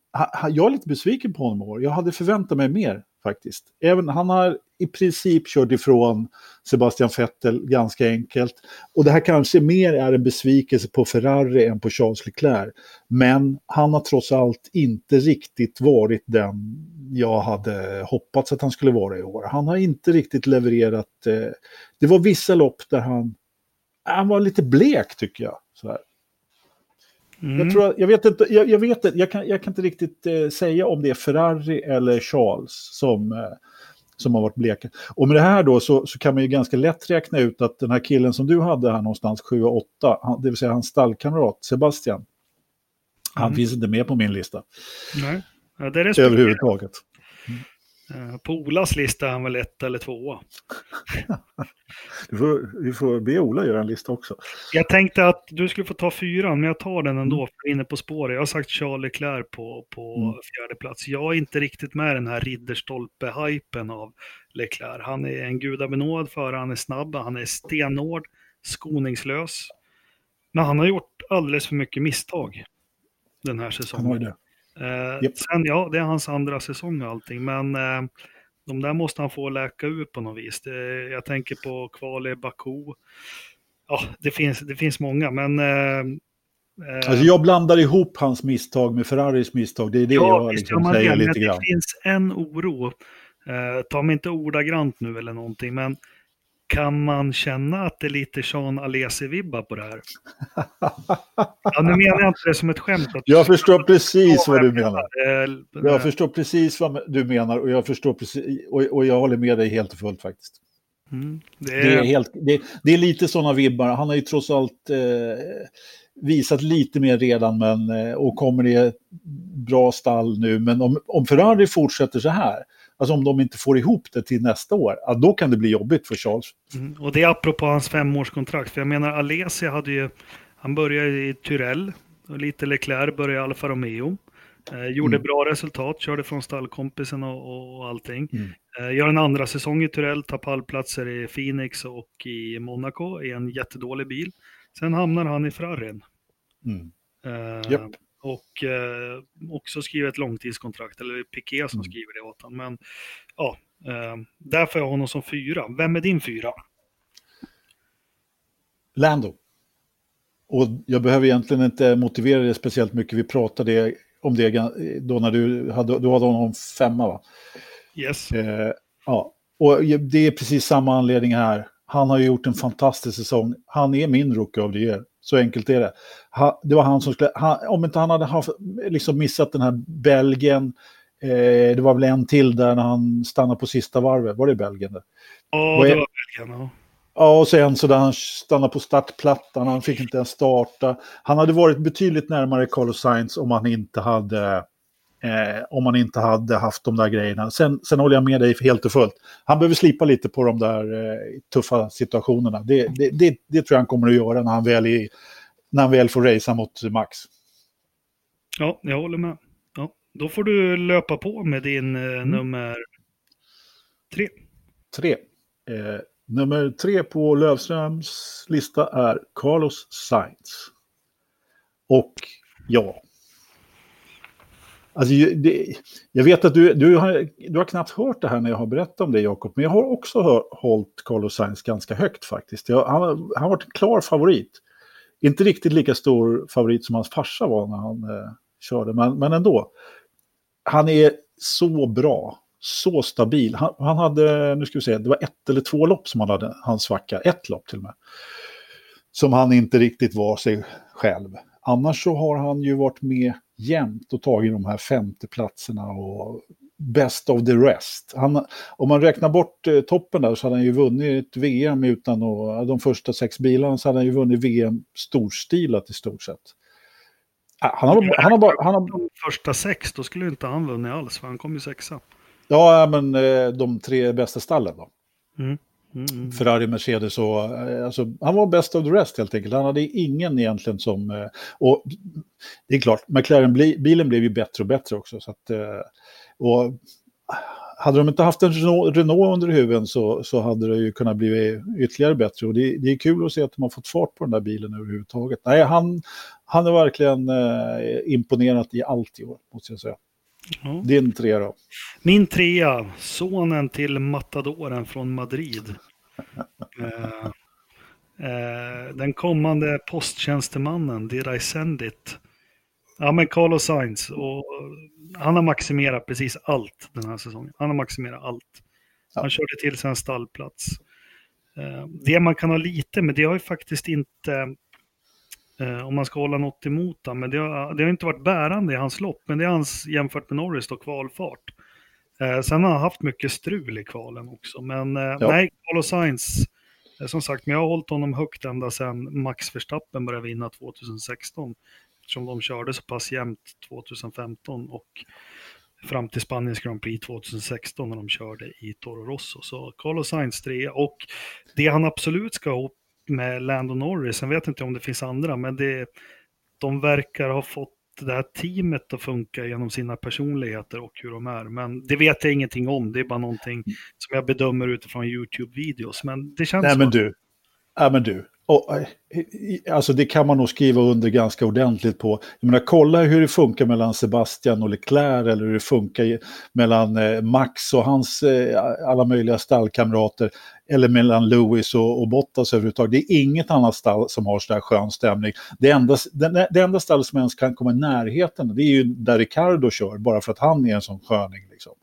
jag är lite besviken på honom i år. Jag hade förväntat mig mer faktiskt. Även, han har i princip kört ifrån Sebastian Vettel ganska enkelt. Och det här kanske mer är en besvikelse på Ferrari än på Charles Leclerc. Men han har trots allt inte riktigt varit den jag hade hoppats att han skulle vara i år. Han har inte riktigt levererat. Eh, det var vissa lopp där han, han var lite blek tycker jag. Så här. Mm. Jag, tror, jag vet inte, jag, jag, vet, inte- jag, kan, jag kan inte riktigt eh, säga om det är Ferrari eller Charles som, eh, som har varit bleka. Och med det här då så, så kan man ju ganska lätt räkna ut att den här killen som du hade här någonstans, 7 och 8, han, det vill säga hans stallkamrat Sebastian, han Mm. finns inte med på min lista Nej. Ja, det jag. överhuvudtaget. Eh, På Olas lista är han väl ett eller tvåa. Du får, vi får be Ola göra en lista också. Jag tänkte att du skulle få ta fyran, men jag tar den ändå, Mm. för jag är inne på spåret. Jag har sagt Charles Leclerc på, på Mm. fjärde plats. Jag är inte riktigt med den här ridderstolpe-hypen av Leclerc. Han är en gudabenådad förare, han är snabb, han är stenhård, skoningslös. Men han har gjort alldeles för mycket misstag den här Han har ju säsongen. Eh, Japp. Sen, ja, det är hans andra säsong och allting, men eh, de där måste han få läka ut på något vis. Det, jag tänker på kval i Baku. Ja, det finns, det finns många, men... Eh, eh, Alltså jag blandar ihop hans misstag med Ferraris misstag. Det är det ja, jag visst liksom säger det, lite grann. det finns en oro. Eh, ta mig inte ordagrant nu eller någonting, men kan man känna att det är lite Sean Alesi-vibbar på det här? Ja, nu menar jag inte det som ett skämt. Jag förstår precis vad du menar. Jag förstår precis vad du menar och jag förstår precis, och, jag håller med dig helt och fullt faktiskt. mm, det Det är, är, helt, det, det är lite sådana vibbar. Han har ju trots allt eh, visat lite mer redan men, eh, och kommer i ett bra stall nu. Men om, om Ferrari fortsätter så här, alltså om de inte får ihop det till nästa år, ja, då kan det bli jobbigt för Charles. Mm, Och det är apropå hans femårskontrakt. För jag menar, Alesi hade ju... Han började i Tyrell. Och lite Leclerc började i Alfa Romeo. Eh, gjorde Mm. bra resultat, körde från stallkompisen och, och allting. Mm. Eh, gör en andra säsong i Tyrell, tar pallplatser i Phoenix och i Monaco i en jättedålig bil. Sen hamnar han i Ferrarin. Mm. Eh, Japp. Och eh, också skriver ett långtidskontrakt, eller Piqué som Mm. skriver det åt honom. Men ja, eh, därför har jag honom som fyra. Vem är din fyra? Lando. Och jag behöver egentligen inte motivera det speciellt mycket. Vi pratade om det då när du hade, du hade honom femma va? Yes. Eh, ja, och det är precis samma anledning här. Han har gjort en fantastisk säsong. Han är min rookie the year. Så enkelt är det. Ha, det var han som skulle... Om inte han hade haft, liksom missat den här Belgien, eh, det var väl en till där när han stannade på sista varvet. Var det Belgien? Där? Ja, det var Belgien. Ja. Ja, och sen så där han stannade på startplattan, han fick inte ens starta. Han hade varit betydligt närmare Carlos Sainz om han inte hade, eh, om han inte hade haft de där grejerna. Sen, sen håller jag med dig helt och fullt. Han behöver slipa lite på de där eh, tuffa situationerna. Det, det, det, det, tror jag han kommer att göra när han väl, är, när han väl får racea mot Max. Ja, jag håller med. Ja, då får du löpa på med din eh, mm. nummer tre. Tre. Eh, Nummer tre på Lövströms lista är Carlos Sainz. Och ja. Alltså, det, jag vet att du, du, har, du har knappt hört det här när jag har berättat om det, Jakob. Men jag har också hör, hållit Carlos Sainz ganska högt faktiskt. Jag, han, han har varit en klar favorit. Inte riktigt lika stor favorit som hans farsa var när han eh, körde, men, men ändå. Han är så bra så stabil. Han, han, hade, nu ska vi se, det var ett eller två lopp som han hade, hans svacka, ett lopp till och med. Som han inte riktigt var sig själv. Annars så har han ju varit med jämt och tagit de här femteplatserna och best of the rest. Han, om man räknar bort eh, toppen där så hade han ju vunnit VM utan att, de första sex bilarna så hade han ju vunnit VM storstilat i stort sett. Han har, han har bara... Han har... De första sex, då skulle inte han vunnit alls, för han kom ju sexa. Ja, men eh, de tre bästa stallen då. Mm. Mm. Ferrari, Mercedes och... Eh, alltså, han var best of the rest helt enkelt. Han hade ingen egentligen som... Eh, och det är klart, McLaren-bilen blev ju bättre och bättre också. Så att, eh, och hade de inte haft en Renault, Renault under huven så, så hade det ju kunnat bli ytterligare bättre. Och det, det, är kul att se att de har fått fart på den där bilen överhuvudtaget. Nej, han, han är verkligen eh, imponerat i allt i år, måste jag säga. Ja. Din trea då? Min trea, sonen till matadoren från Madrid. eh, eh, den kommande posttjänstemannen, Did I send it? Ja, men Carlos Sainz. Och han har maximerat precis allt den här säsongen. Han har maximerat allt. Ja. Han körde till sig en stallplats. Eh, det man kan ha lite, men det har ju faktiskt inte Eh, om man ska hålla något emot honom. Men det har, det har inte varit bärande i hans lopp. Men det är hans jämfört med Norris då kvalfart. Eh, sen har han haft mycket strul i kvalen också. Men eh, ja. nej, Carlos Sainz, eh, som sagt, men jag har hållit honom högt ända sedan Max Verstappen började vinna 2016. Eftersom de körde så pass jämnt 2015 och fram till Spaniens Grand Prix 2016 när de körde i Toro Rosso. Så Carlos Sainz 3 och det han absolut ska ha med Lando Norris. Jag vet inte om det finns andra, men det, de verkar ha fått det här teamet att funka genom sina personligheter och hur de är. Men det vet jag ingenting om. Det är bara någonting som jag bedömer utifrån YouTube-videos. Men det känns Nej, men du. Ja, men du. Och, eh, alltså det kan man nog skriva under ganska ordentligt på. Jag menar, kolla hur det funkar mellan Sebastian och Leclerc eller hur det funkar mellan eh, Max och hans eh, alla möjliga stallkamrater. Eller mellan Lewis och, och Bottas överhuvudtaget. Det är inget annat stall som har sådär skön stämning. Det enda, det, det enda stall som ens kan komma i närheten det är ju där Ricardo kör, bara för att han är en sån sköning. Liksom.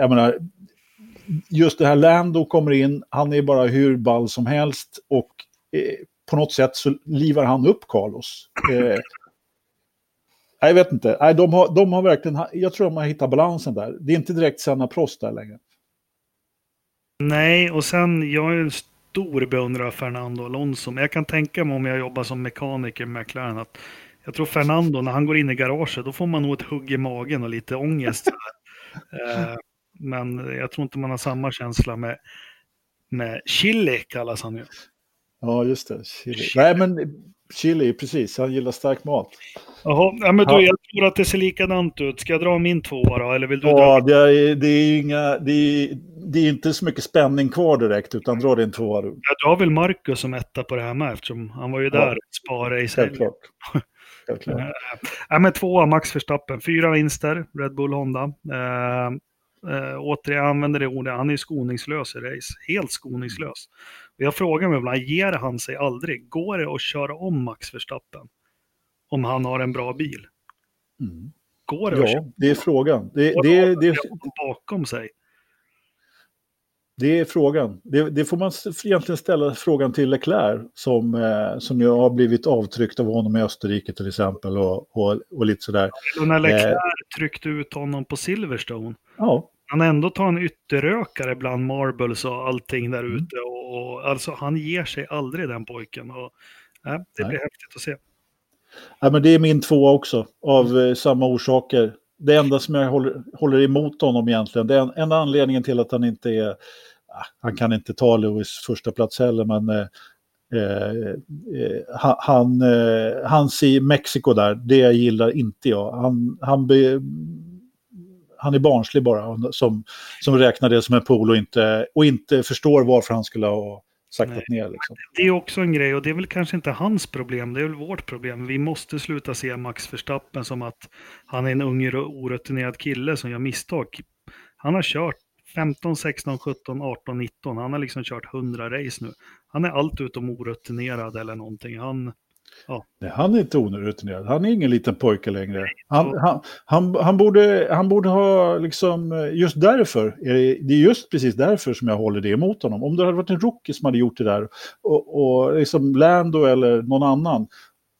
Jag menar, just det här Lando kommer in, han är bara hur ball som helst och på något sätt så livar han upp Carlos. Eh, jag vet inte, Nej, de, har, de har verkligen, jag tror de har hittat balansen där. Det är inte direkt Senna Prost där längre. Nej, och sen, jag är en stor beundrare av Fernando Alonso, men jag kan tänka mig om jag jobbar som mekaniker med McLaren att jag tror Fernando, när han går in i garaget, då får man nog ett hugg i magen och lite ångest. eh, men jag tror inte man har samma känsla med, med chili, kallas han ju. Ja, just det. Chili. chili. Nej, men chili, precis. Han gillar stark mat. Jaha, ja, men du, jag tror att det ser likadant ut. Ska jag dra min tvåa då? Eller vill du ja, dra? Det är, det är inga... Det är, det är inte så mycket spänning kvar direkt, utan dra din tvåa du. Jag drar väl Marcus som etta på det här med, eftersom han var ju där, ja. spara i sig. Självklart. Självklart. äh, men tvåa, Max Verstappen. Fyra vinster, Red Bull Honda. Äh, äh, återigen, jag använder det ordet, han är skoningslös i race. Helt skoningslös. Jag frågar mig ibland, ger han sig aldrig? Går det att köra om Max Verstappen? Om han har en bra bil? Mm. Går det Ja, det är frågan. Det, det, det, det, bakom sig? Det är frågan. Det, det, får man egentligen ställa frågan till Leclerc som, eh, som ju har blivit avtryckt av honom i Österrike till exempel och, och, och lite sådär. Och när Leclerc eh, tryckte ut honom på Silverstone. Ja. Han ändå tar en ytterrökare bland marbles och allting där mm. ute. Och, och, alltså han ger sig aldrig den pojken. Och, äh, det blir häftigt att se. Ja, men det är min tvåa också, av eh, samma orsaker. Det enda som jag håller, håller emot honom egentligen, det är enda anledningen till att han inte är han kan inte ta Lewis första plats heller, men eh, eh, eh han, eh, hans i Mexiko där, det gillar inte jag. Han, han, be, han är barnslig bara, som, som räknar det som en pool och inte, och inte förstår varför han skulle ha saktat ner. Liksom. Det är också en grej och det är väl kanske inte hans problem, det är väl vårt problem. Vi måste sluta se Max Verstappen som att han är en ung orutinerad kille som gör misstag. Han har kört 15, 16, 17, 18, 19. Han har liksom kört 100 race nu. Han är allt utom orutinerad eller någonting. Han, ja. Nej, han är inte orutinerad. Han är ingen liten pojke längre. Han, han, han, han, borde, han borde ha liksom, just därför, det är just precis därför som jag håller det emot honom. Om det hade varit en rookie som hade gjort det där och, och liksom Lando eller någon annan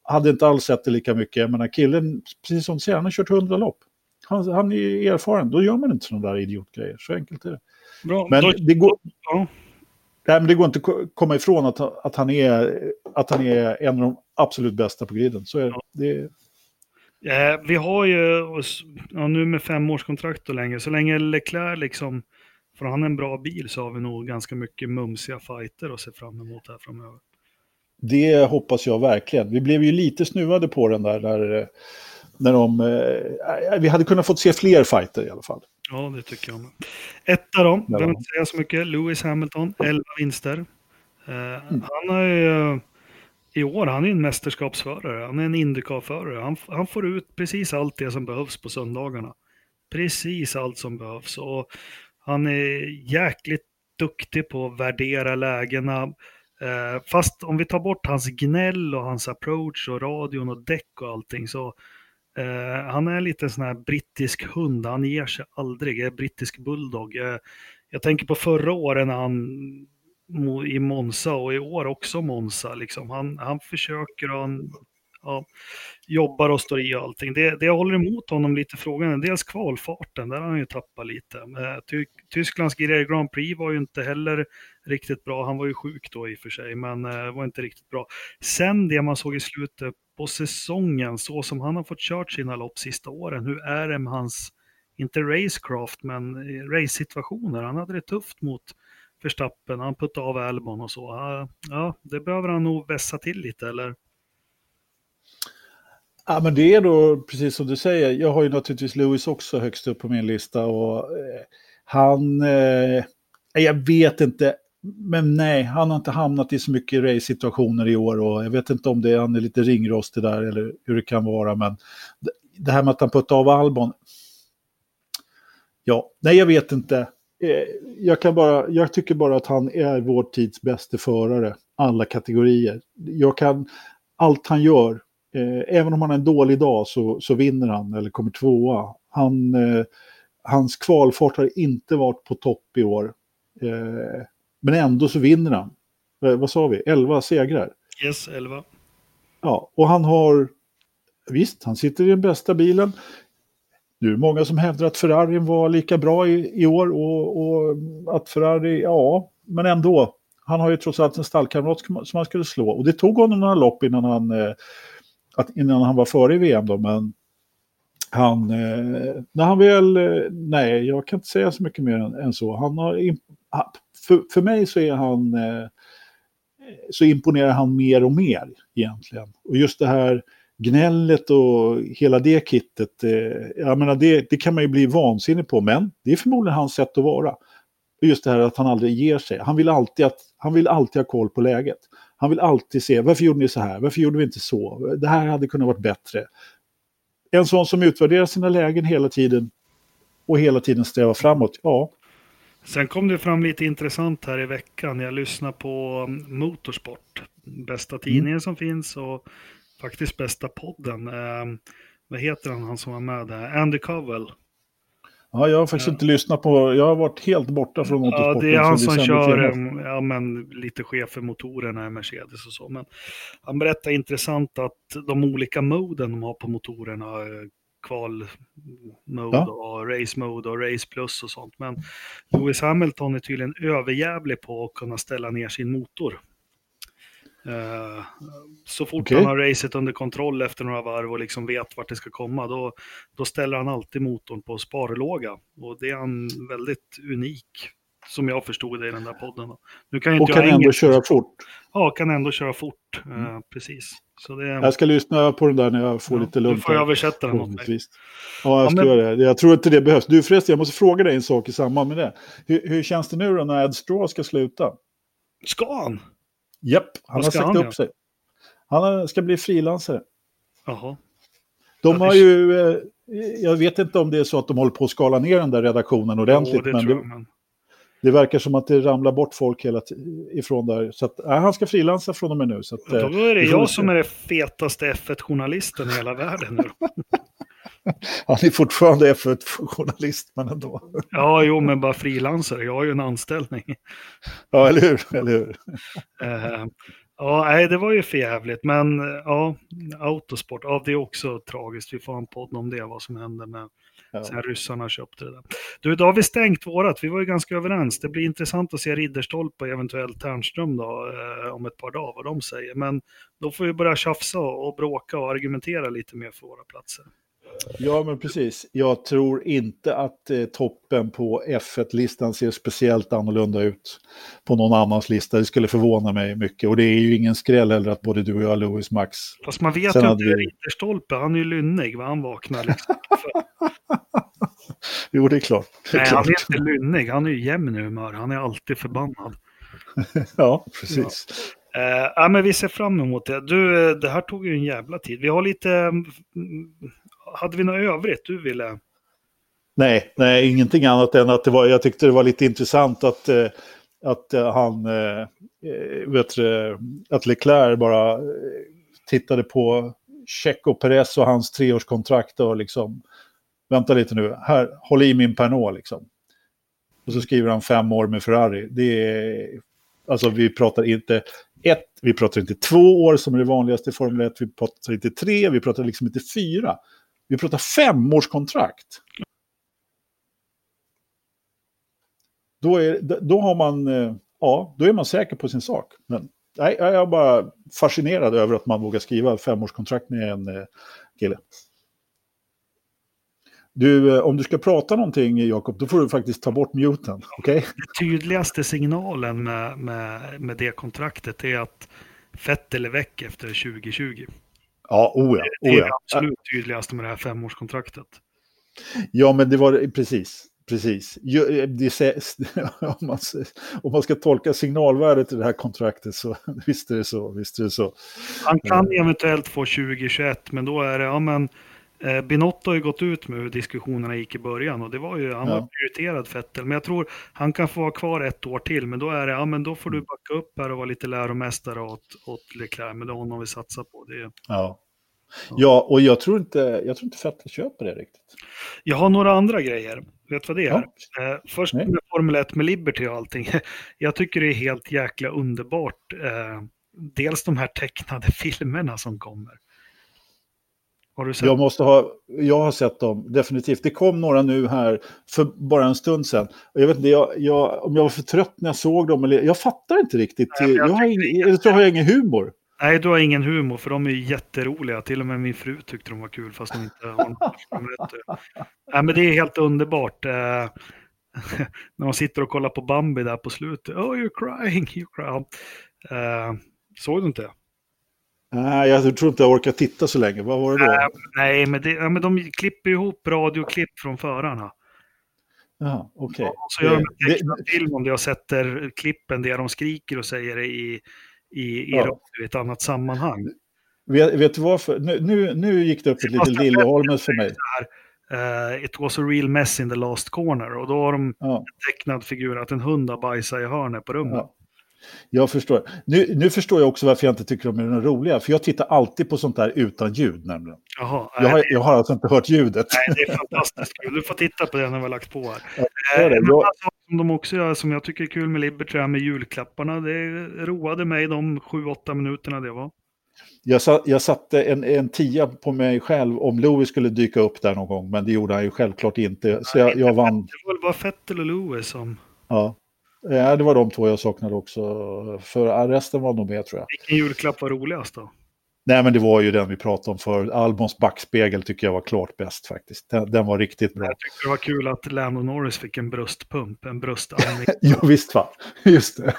hade inte alls sett det lika mycket. Jag menar killen, precis som du säger, han har kört 100 lopp. Han, han är erfaren, då gör man inte sådana där idiotgrejer. Så enkelt är det. Bra, men det går... Ja. Nej, men det går inte att komma ifrån att, att, han är, att han är en av de absolut bästa på griden. Så är ja. det. Ja, vi har ju, ja, nu med femårskontrakt och länge, så länge Leclerc liksom, får han en bra bil så har vi nog ganska mycket mumsiga fighter att se fram emot här framöver. Det hoppas jag verkligen. Vi blev ju lite snuvade på den där, där när de, eh, vi hade kunnat fått se fler fighter i alla fall. Ja, det tycker jag med. Etta då, behöver inte säga så mycket. Lewis Hamilton, 11 vinster. Eh, mm. Han har ju, i år, han är en mästerskapsförare. Han är en Indycar-förare. Han, han får ut precis allt det som behövs på söndagarna. Precis allt som behövs. Och han är jäkligt duktig på att värdera lägena. Eh, fast om vi tar bort hans gnäll och hans approach och radion och däck och allting så eh, han är lite sån här brittisk hund, han ger sig aldrig, är brittisk bulldog. Eh, jag tänker på förra året när han i Monza och i år också Monza. Liksom. Han, han försöker och han ja, jobbar och står i och allting. Det, det jag håller emot honom lite frågan är dels kvalfarten, där har han ju tappat lite. Tysklands Ty Tysklands Grand Prix var ju inte heller riktigt bra. Han var ju sjuk då i och för sig, men eh, var inte riktigt bra. Sen det man såg i slutet på säsongen, så som han har fått kört sina lopp sista åren, hur är det med hans, inte racecraft, men eh, race-situationer? Han hade det tufft mot Verstappen, han puttade av Albon och så. Ja, det behöver han nog vässa till lite, eller? Ja, men det är då precis som du säger. Jag har ju naturligtvis Lewis också högst upp på min lista och eh, han, eh, jag vet inte, men nej, han har inte hamnat i så mycket race-situationer i år och jag vet inte om det är, han är lite ringrostig där eller hur det kan vara. Men det här med att han puttade av Albon. Ja, nej jag vet inte. Eh, jag, kan bara, jag tycker bara att han är vår tids bästa förare, alla kategorier. Jag kan, allt han gör, eh, även om han har en dålig dag så, så vinner han eller kommer tvåa. Han, eh, hans kvalfart har inte varit på topp i år. Eh, men ändå så vinner han. Eh, vad sa vi? 11 segrar. Yes, 11. Ja, och han har... Visst, han sitter i den bästa bilen. Nu är det många som hävdar att Ferrarin var lika bra i, i år och, och, att Ferrari, ja, men ändå. Han har ju trots allt en stallkamrat som han skulle slå. Och det tog honom några lopp innan han, eh, att, innan han var före i VM då, men han, eh, när han väl, eh, nej, jag kan inte säga så mycket mer än, än så. Han har, för, för mig så är han, eh, så imponerar han mer och mer egentligen. Och just det här gnället och hela det kittet, eh, jag menar det, det kan man ju bli vansinnig på, men det är förmodligen hans sätt att vara. Just det här att han aldrig ger sig. Han vill alltid, att, han vill alltid ha koll på läget. Han vill alltid se, varför gjorde ni så här? Varför gjorde vi inte så? Det här hade kunnat vara bättre. En sån som utvärderar sina lägen hela tiden och hela tiden strävar framåt, ja, Sen kom det fram lite intressant här i veckan. Jag lyssnade på Motorsport, bästa mm. tidningen mm. som finns och faktiskt bästa podden. Eh, vad heter han, han som var med där? Andy Covell. Ja, jag har faktiskt inte lyssnat på, jag har varit helt borta från Ja, motorsporten. det är han som kör em, ja, men, lite chef för motorerna i Mercedes och så. Men han berättar intressant att de olika moden de har på motorerna, eh, kval mode Ja. och race mode och race plus och sånt. Men Lewis Hamilton är tydligen överjävlig på att kunna ställa ner sin motor. Eh, så fort Okej. han har racet under kontroll efter några varv och liksom vet vart det ska komma, då, då ställer han alltid motorn på sparlåga. Och det är han väldigt unik, som jag förstod det i den där podden. Nu kan Och inte kan jag ändå engelska. köra fort. Ja, kan ändå köra fort. eh, Mm. precis. Så det, Jag ska lyssna på den där när jag får ja, lite du lugnt. får här, översätta den åt mig. Ja, jag Ja, ska men- göra det. Jag tror inte det behövs. Du förresten, jag måste fråga dig en sak i samband med det. Hur, hur känns det nu då när Ed Straw ska sluta? Ska han? Japp, han har ska sagt han upp sig. Han ska bli frilansare. Jaha. De Ja, har ju, eh, jag vet inte om det är så att de håller på att skala ner den där redaktionen ordentligt, Jo, det men det, det verkar som att det ramlar bort folk hela ifrån där. Så att, nej, han ska frilansa från och med nu. Så att, eh, Då är det jag som är det fetaste F1-journalisten i hela världen nu. Han är fortfarande F1-journalist, men ändå. Ja, jo, men bara frilansare. Jag har ju en anställning. Ja, eller hur? Eller hur? Eh, ja, nej, det var ju för jävligt. Men ja, autosport, ja, det är också tragiskt. Vi får ha en podd om det, vad som hände med Ja. sen ryssarna köpte det där. Du, då har vi stängt vårat. Vi var ju ganska överens. Det blir intressant att se Ridderstolpe och eventuellt Ternström då, eh, om ett par dagar, vad de säger. Men då får vi börja tjafsa och bråka och argumentera lite mer för våra platser. Ja, men precis. Jag tror inte att eh, toppen på F1-listan ser speciellt annorlunda ut på någon annans lista. Det skulle förvåna mig mycket. Och det är ju ingen skräll heller att både du och jag Lewis Max. Fast man vet ju inte, vi- Ridderstolpe, han är ju lynnig, vad han vaknar liksom. Jo, det är klart. Det är Nej, han klart. är inte lynnig, han är ju jämn i humör, han är alltid förbannad. Ja, precis. Eh, ja, men vi ser fram emot det. Du, eh, det här tog ju en jävla tid. Vi har lite... Hade vi något övrigt du ville? Nej, nej, ingenting annat än att det var, jag tyckte det var lite intressant att, eh, att eh, han, eh, vet du, att Leclerc bara tittade på Checo Perez och hans treårskontrakt och liksom, vänta lite nu, här, håll i min Pernod liksom. Och så skriver han fem år med Ferrari. Det är, alltså vi pratar inte ett, vi pratar inte två år som är det vanligaste i Formel 1, vi pratar inte tre, vi pratar liksom inte fyra. Vi pratar femårskontrakt. Då, är, då har man, eh, ja, då är man säker på sin sak. Men nej, jag är bara fascinerad över att man vågar skriva femårskontrakt med en eh, kille. Du, eh, om du ska prata någonting, Jakob, då får du faktiskt ta bort muten. Okay? Den tydligaste signalen med, med, med det kontraktet är att Fettel är väck efter 2020. Ja, oh ja. Det Oh är det absolut tydligaste med det här femårskontraktet. Ja, men det var precis. Precis. Sä- om, man, om man ska tolka signalvärdet i det här kontraktet så visst är det så. Visst är det så. Han kan eventuellt få 2021, men då är det, ja men eh, Binotto har ju gått ut med hur diskussionerna gick i början och det var ju, han Ja. var prioriterad Fettel. Men jag tror han kan få vara kvar ett år till, men då är det, ja men då får du backa upp här och vara lite läromästare åt, åt Leclerc, men det är honom vi satsar på. Det Ja. Ja, och jag tror inte, jag tror inte Vettel köper det riktigt. Jag har några andra grejer. Vet du vad det är? Ja. Eh, först Nej. med Formel 1 med Liberty och allting. Jag tycker det är helt jäkla underbart. Eh, dels de här tecknade filmerna som kommer. Har du sett? Jag, måste ha, jag har sett dem, definitivt. Det kom några nu här för bara en stund sedan. Jag vet inte jag, jag, om jag var för trött när jag såg dem. Eller, jag fattar inte riktigt. Nej, jag jag har tycker ing, det är eller så har jag ingen humor. Nej, du har ingen humor för de är jätteroliga. Till och med min fru tyckte de var kul fast de inte har något Formel 1. Nej, men det är helt underbart. Eh, när de sitter och kollar på Bambi där på slutet. Oh, you're crying, you're crying. Eh, såg du inte? Nej, jag tror inte jag orkar titta så länge. Vad var det då? Nej, men, det, ja, men de klipper ihop radioklipp från förarna. Jaha, okej. Och så gör de en Det- tecknad film om det och sätter klippen där de skriker och säger i, i, i, Ja. radio i ett annat sammanhang. Vet, vet du varför? Nu, nu, nu gick det upp ett litet Sebastian Liljeholmens för mig. Uh, it was a real mess in the last corner. Och då har de Ja, en tecknad figur att en hund har bajsat i hörnet på rummet. ja. Jag förstår. Nu, nu förstår jag också varför jag inte tycker de är roliga. För jag tittar alltid på sånt där utan ljud nämligen. Jaha, Jag har, jag har alltså inte hört ljudet. Nej, det är fantastiskt kul. Du får titta på det när vi har lagt på här. Ja, Eh, gör det. En Jag- som de också gör, som jag tycker är kul med Liberty, med julklapparna. Det roade mig de 7-8 minuterna det var. Jag, sa, jag satte en, en tia på mig själv om Louis skulle dyka upp där någon gång. Men det gjorde han ju självklart inte. Så jag, jag vann. Det var bara Fettel och Lewis som... Ja. Ja, det var de två jag saknade också. För resten var nog med tror jag. Vilken julklapp var roligast då? Nej, men det var ju den vi pratade om för Albons backspegel tycker jag var klart bäst faktiskt. Den, den var riktigt bra. Jag tyckte det var kul att Lando Norris fick en bröstpump, en bröstarmning. ja, visst va. Just det.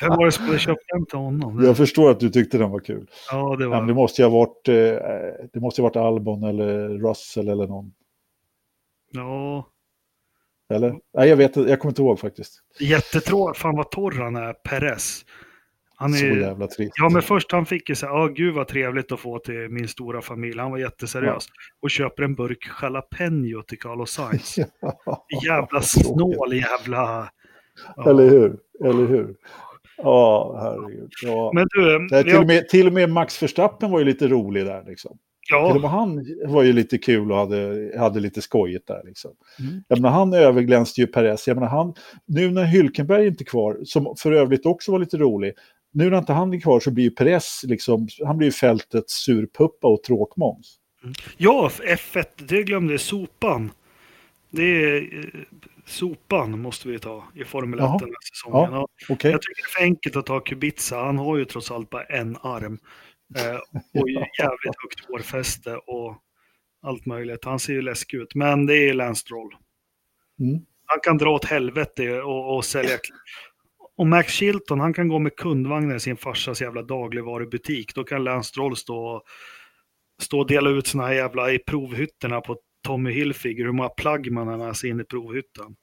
Vem var det som hade köpt den till honom? jag förstår att du tyckte den var kul. Ja, det Ja, men det var... måste ju ha varit, eh, det måste ha varit Albon eller Russell eller någon. Ja, Eller? Nej, jag vet. Jag kommer inte ihåg faktiskt. jättetråkigt. Fan vad torr han är, Perez. Han Så är... jävla trist. Ja, men först han fick ju så här, ja gud vad trevligt att få till min stora familj. Han var jätteseriös. Och köper en burk jalapeno till Carlos Sainz. Jävla snål jävla... Ja. Eller hur? Eller hur? Ja, herregud. Ja. Men du, Nej, till, och med, till och med Max Verstappen var ju lite rolig där. Liksom. Till och ja, med han var ju lite kul och hade, hade lite skojigt där. Liksom. Mm. Jag menar, han överglänste ju Perez. Jag menar, han, nu när Hylkenberg inte är kvar, som för övrigt också var lite rolig, nu när inte han är kvar så blir ju Perez, liksom, han blir ju fältets surpuppa och tråkmåns. ja, F1, det glömde jag, sopan. Det är eh, sopan måste vi ta i Formel 1 Jaha. den här säsongen. Ja. Okej? Jag tycker det är för enkelt att ta Kubica. Han har ju trots allt bara en arm. Eh, och jävligt högt hårfäste och allt möjligt. Han ser ju läskig ut. Men det är Lance Stroll. Mm. Han kan dra åt helvete och, och sälja. Och Max Chilton, han kan gå med kundvagnen i sin farsas jävla dagligvarubutik. Då kan Lance Stroll stå, stå och dela ut såna här jävla i provhytterna på Tommy Hilfiger. Hur många plagg man har med sig in i provhytten.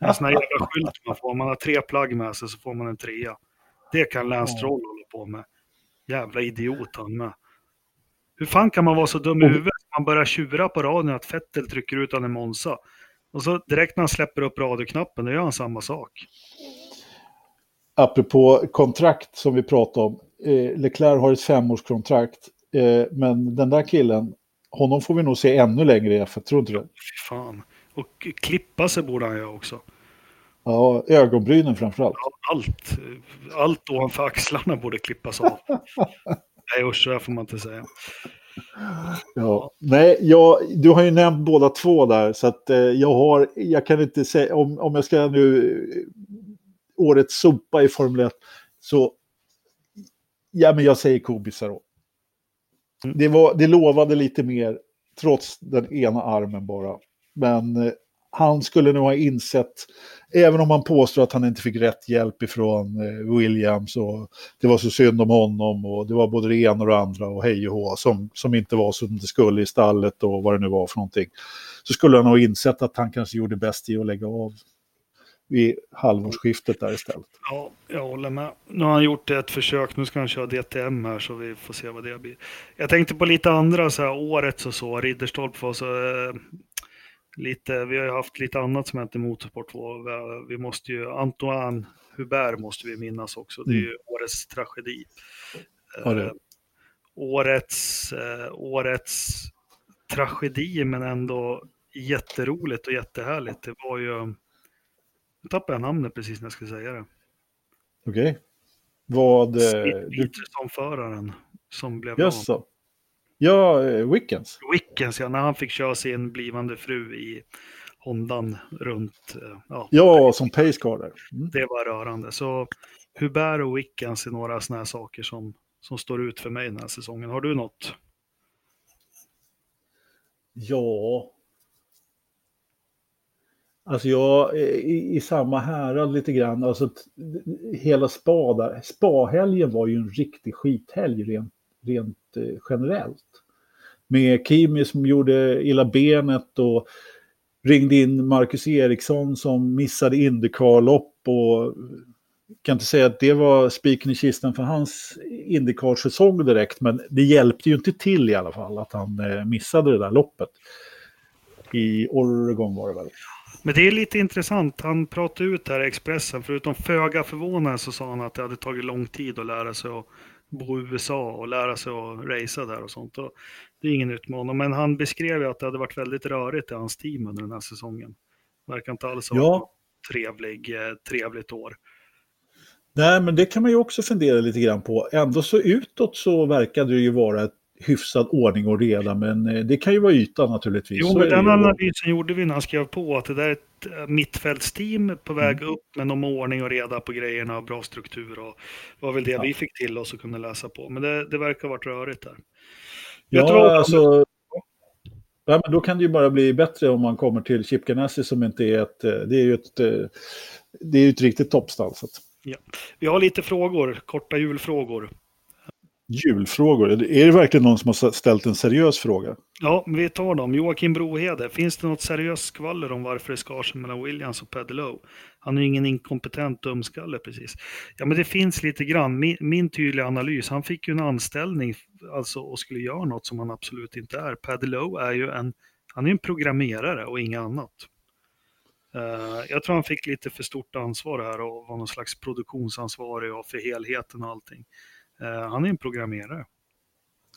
En sån här jävla skylt man får. Om man har tre plagg med sig så får man en trea. Det kan Lance. Stroll hålla på med. Jävla idiot han med. Hur fan kan man vara så dum i huvudet man börjar tjura på radion att Fettel trycker ut han i Monza? Och så direkt när han släpper upp radioknappen, då gör han samma sak. Apropå kontrakt som vi pratade om. Eh, Leclerc har ett femårskontrakt. Eh, men den där killen, honom får vi nog se ännu längre i F1, tror inte du? Fy fan. Och klippa sig borde han göra också. Ja, ögonbrynen framförallt. Ja, Allt, allt ovanför axlarna borde klippas av. Nej usch, där får man inte säga. Ja. Nej, jag, du har ju nämnt båda två där, så att eh, jag har, jag kan inte säga, om, om jag ska nu eh, årets sopa i Formel 1, så ja, men jag säger Kubica Mm. Det, var, det lovade lite mer, trots den ena armen bara. Men eh, han skulle nog ha insett, även om han påstår att han inte fick rätt hjälp ifrån eh, Williams och det var så synd om honom och det var både det ena och det andra och hej och hå som, som inte var som det skulle i stallet och vad det nu var för någonting. Så skulle han ha insett att han kanske gjorde bäst i att lägga av vid halvårsskiftet där istället. Ja, jag håller med. Nu har han gjort ett försök, nu ska han köra DTM här så vi får se vad det blir. Jag tänkte på lite andra så här årets och så, Ridderstolpe var så eh, lite, vi har ju haft lite annat som hänt i Motorsport 2. Vi- måste ju, Antoine Hubert måste vi minnas också, det är ju årets tragedi. Ja. Eh, årets, eh, årets tragedi men ändå jätteroligt och jättehärligt. Det var ju, nu tappade jag namnet precis när jag skulle säga det. Okej? Vad... Eh, du, som föraren som blev jaså? Ja, eh, Wickens. Wickens, ja, när han fick köra sin blivande fru i Hondan runt, eh, ja, Ja, som pacecar där. Mm. det var rörande. Så Hubert och Wickens är några sådana här saker som, som står ut för mig den här säsongen. Har du något? Ja. Alltså jag är i, i samma härad lite grann. Alltså hela spa där. Spa-helgen var ju en riktig skithelg rent, rent eh, generellt. Med Kimi som gjorde illa benet och ringde in Marcus Eriksson som missade Indycar-lopp och eh, kan inte säga att det var spiken i kistan för hans Indycar-säsong direkt, men det hjälpte ju inte till i alla fall att han eh, missade det där loppet. i Oregon var det väl. Men det är lite intressant. Han pratade ut här i Expressen. Förutom föga förvånande så sa han att det hade tagit lång tid att lära sig att bo i USA och lära sig att racea där och sånt. Och det är ingen utmaning. Men han beskrev ju att det hade varit väldigt rörigt i hans team under den här säsongen. Verkar inte alls ha Ja. trevlig, eh, trevligt år. Nej, men det kan man ju också fundera lite grann på. Ändå så utåt så verkade det ju vara ett hyfsad ordning och reda, men eh, det kan ju vara ytan naturligtvis. Jo, men den analysen gjorde vi när han skrev på att det där är ett mittfältsteam på väg upp med någon ordning och reda på grejerna och bra struktur. Och var väl det Ja. vi fick till oss och kunde läsa på. Men det, det verkar ha varit rörigt där. Du Ja, vad? alltså... Ja, men då kan det ju bara bli bättre om man kommer till Chip Ganassi som inte är ett... Det är ju ett, det är ett riktigt toppstall. Så att, Vi har lite frågor, korta julfrågor julfrågor, är det verkligen någon som har ställt en seriös fråga? Ja, vi tar dem. Joakim Brohede, finns det något seriöst skvaller om varför det skar sig mellan Williams och Pedelow? Han är ju ingen inkompetent dumskalle precis. Ja, men det finns lite grann. Min, min tydliga analys, han fick ju en anställning alltså, och skulle göra något som han absolut inte är. Pedelow är ju en, han är en programmerare och inget annat. Eh, jag tror han fick lite för stort ansvar här och var någon slags produktionsansvarig och för helheten och allting. Eh, han är en programmerare.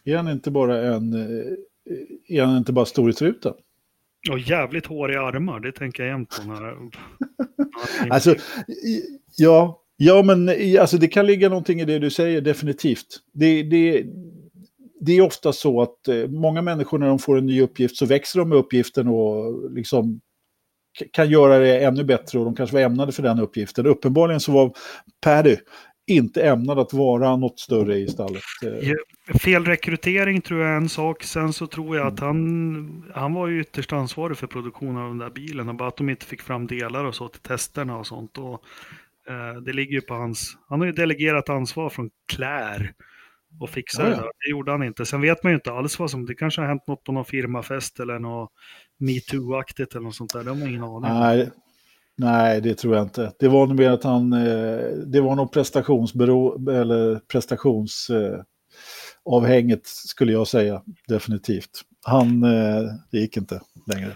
Är han inte bara en... eh, Är han inte bara storhetstruten? Och jävligt håriga armar, det tänker jag jämt på. När... Alltså, i- ja, ja men i- alltså, det kan ligga någonting i det du säger, definitivt. Det, det, det är ofta så att eh, många människor när de får en ny uppgift så växer de med uppgiften och liksom kan göra det ännu bättre och de kanske var ämnade för den uppgiften. Uppenbarligen så var Paddy inte ämnad att vara något större i stallet. Eh, Fel rekrytering tror jag är en sak. Sen så tror jag att han, han var ju ytterst ansvarig för produktionen av den där bilen. Och bara att de inte fick fram delar och så till testerna och sånt. Och, eh, det ligger ju på hans... Han har ju delegerat ansvar från Claire och fixa Ja, det där. Det gjorde han inte. Sen vet man ju inte alls vad som... Det kanske har hänt något på någon firmafest eller något metoo-aktigt eller något sånt där. Det har man ingen aning om. Nej, nej, det tror jag inte. Det var nog mer att han, eh, det var nog prestationsbero, eller prestations, eh, skulle jag säga, definitivt. Han, eh, det gick inte längre.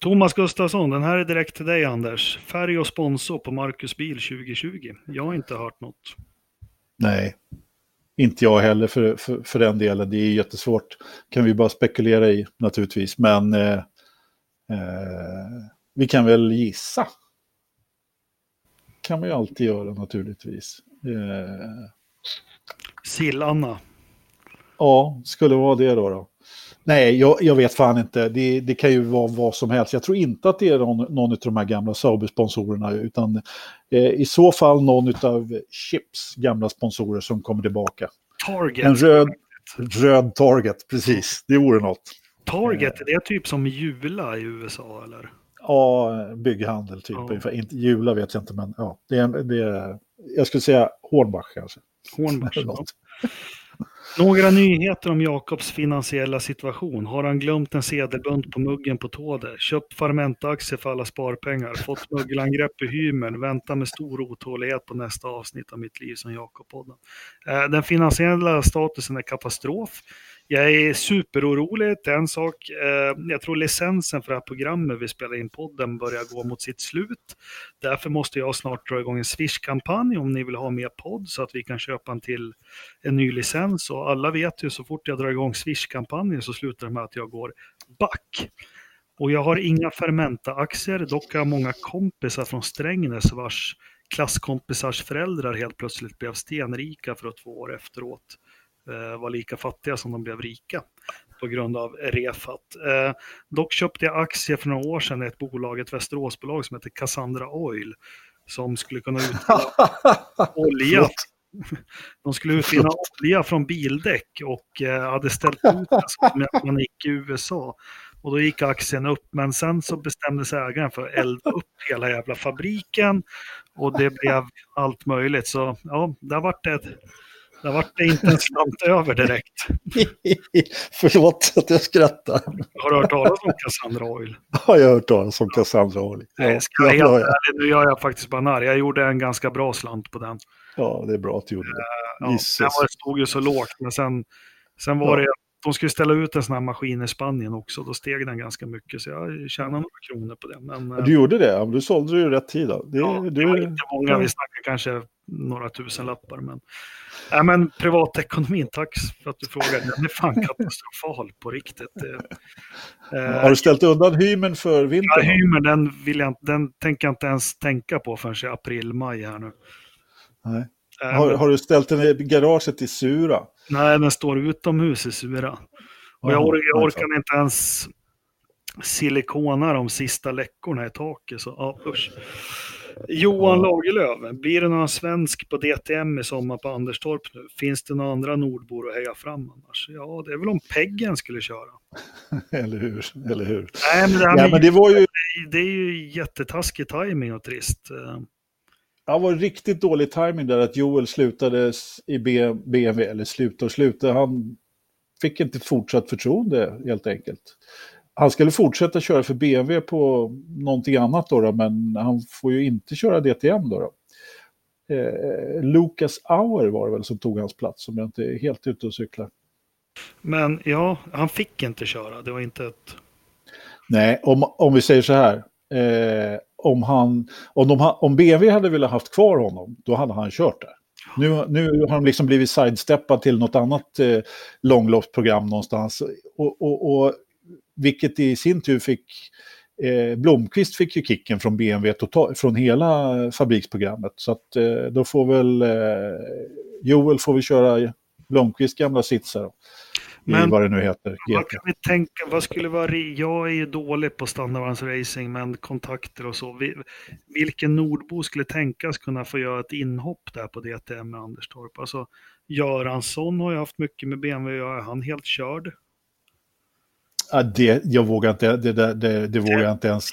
Thomas Gustafsson, den här är direkt till dig Anders. Färg och sponsor på Marcus Bil 2020. Jag har inte hört något. Nej, inte jag heller för, för, för den delen. Det är jättesvårt. kan vi bara spekulera i naturligtvis. Men eh, eh, vi kan väl gissa. kan man ju alltid göra naturligtvis. Eh, Sill-Anna. Ja, skulle vara det då. då. Nej, jag, jag vet fan inte. Det, det kan ju vara vad som helst. Jag tror inte att det är någon, någon av de här gamla Sauber-sponsorerna, utan eh, i så fall någon av Chips gamla sponsorer som kommer tillbaka. Target. En röd, röd Target, precis. Det vore något. Target, det är typ som Jula i USA eller? Ja, bygghandel typ. Ja. Ungefär. Inte, Jula vet jag inte, men ja. Det är, det är, jag skulle säga Hornbach kanske. Hornbach. Ja. Några nyheter om Jakobs finansiella situation. Har han glömt en sedelbunt på muggen på Tåde? Köpt Fermenta-aktier för alla sparpengar? Fått mögelangrepp i hymern? Väntar med stor otålighet på nästa avsnitt av Mitt liv som Jakob-podden. Eh, Den finansiella statusen är katastrof. Jag är superorolig, det är en sak. Eh, jag tror licensen för det här programmet vi spelar in podden börjar gå mot sitt slut. Därför måste jag snart dra igång en Swish-kampanj om ni vill ha mer podd så att vi kan köpa en till en ny licens. Och alla vet ju så fort jag drar igång Swish-kampanjen så slutar det med att jag går back. Och jag har inga Fermenta-aktier, dock har jag många kompisar från Strängnäs vars klasskompisars föräldrar helt plötsligt blev stenrika för att två år efteråt eh, var lika fattiga som de blev rika på grund av Refat. Eh, dock köpte jag aktier för några år sedan i ett bolag, ett Västeråsbolag som heter Cassandra Oil som skulle kunna utvinna olja. De skulle utvinna olja från bildäck och eh, hade ställt ut den som man gick i USA. Och då gick aktien upp, men sen så bestämde sig ägaren för att elda upp hela jävla fabriken och det blev allt möjligt. Så ja, där vart det, där vart det inte en slant över direkt. Förlåt att jag skrattar. Har du hört talas om Cassandra Oil? Har jag hört talas om Cassandra Oli? Ja, Nej, ska jag ja, vara helt ja, ärlig, nu gör jag faktiskt bara. Jag gjorde en ganska bra slant på den. ja, det är bra att du gjorde det. Ja, Gisses. den var- stod ju så lågt, men sen, sen var Ja. det de skulle ställa ut en sån här maskin i Spanien också. Då steg den ganska mycket, så jag tjänade några kronor på det. Men, du gjorde det? Du sålde ju rätt tid då. Det, ja, du... det var inte många, vi snackar kanske några tusen lappar. Men, ja, men privatekonomin, tack för att du frågar. Den är fan katastrofal på riktigt. Eh, Har du ställt undan hymen för vintern? Ja, hymen, den, vill jag, den tänker jag inte ens tänka på förrän i april, maj här nu. Nej. Har, har, du ställt den i garaget i Sura? Nej, den står utomhus i Sura. Och jag, or jag orkar inte ens silikona de sista läckorna i taket. Så, ja, usch. Johan. Lagerlöf, blir det någon svensk på DTM i sommar på Anderstorp nu? Finns det några andra nordbor att heja fram annars? Ja, det är väl om Peggen skulle köra. eller hur, eller hur. Nej, men det, ja, men det var ju... Det är ju jättetaskig timing och trist. Det var riktigt dålig timing där att Joel slutade i BMW, eller slutade och slutade. Han fick inte fortsatt förtroende helt enkelt. Han skulle fortsätta köra för BMW på någonting annat då, då men han får ju inte köra DTM då. då. Eh, Lucas Auer var det väl som tog hans plats om jag inte är helt ute och cyklar. Men ja, han fick inte köra, det var inte ett... Nej, om, om vi säger så här. Eh, om, han, om, de, om BV hade velat haft kvar honom, då hade han kört där. Nu, nu har de liksom blivit sidesteppad till något annat eh, långloppsprogram någonstans. Och, och, och, vilket i sin tur fick... Eh, Blomqvist fick ju kicken från BMW total, från hela fabriksprogrammet. Så att eh, då får väl eh, Joel får vi köra Blomqvists gamla sitsar. Men, vad det nu heter. Vad, kan vi tänka, vad skulle vara, jag är ju dålig på standardvagnsracing, men kontakter och så. vilken nordbo skulle tänkas kunna få göra ett inhopp där på DTM med Anderstorp? Alltså, Göransson har ju haft mycket med BMW, är han helt körd? Ja, det, jag vågar inte, det, det, det, det vågar jag inte ens.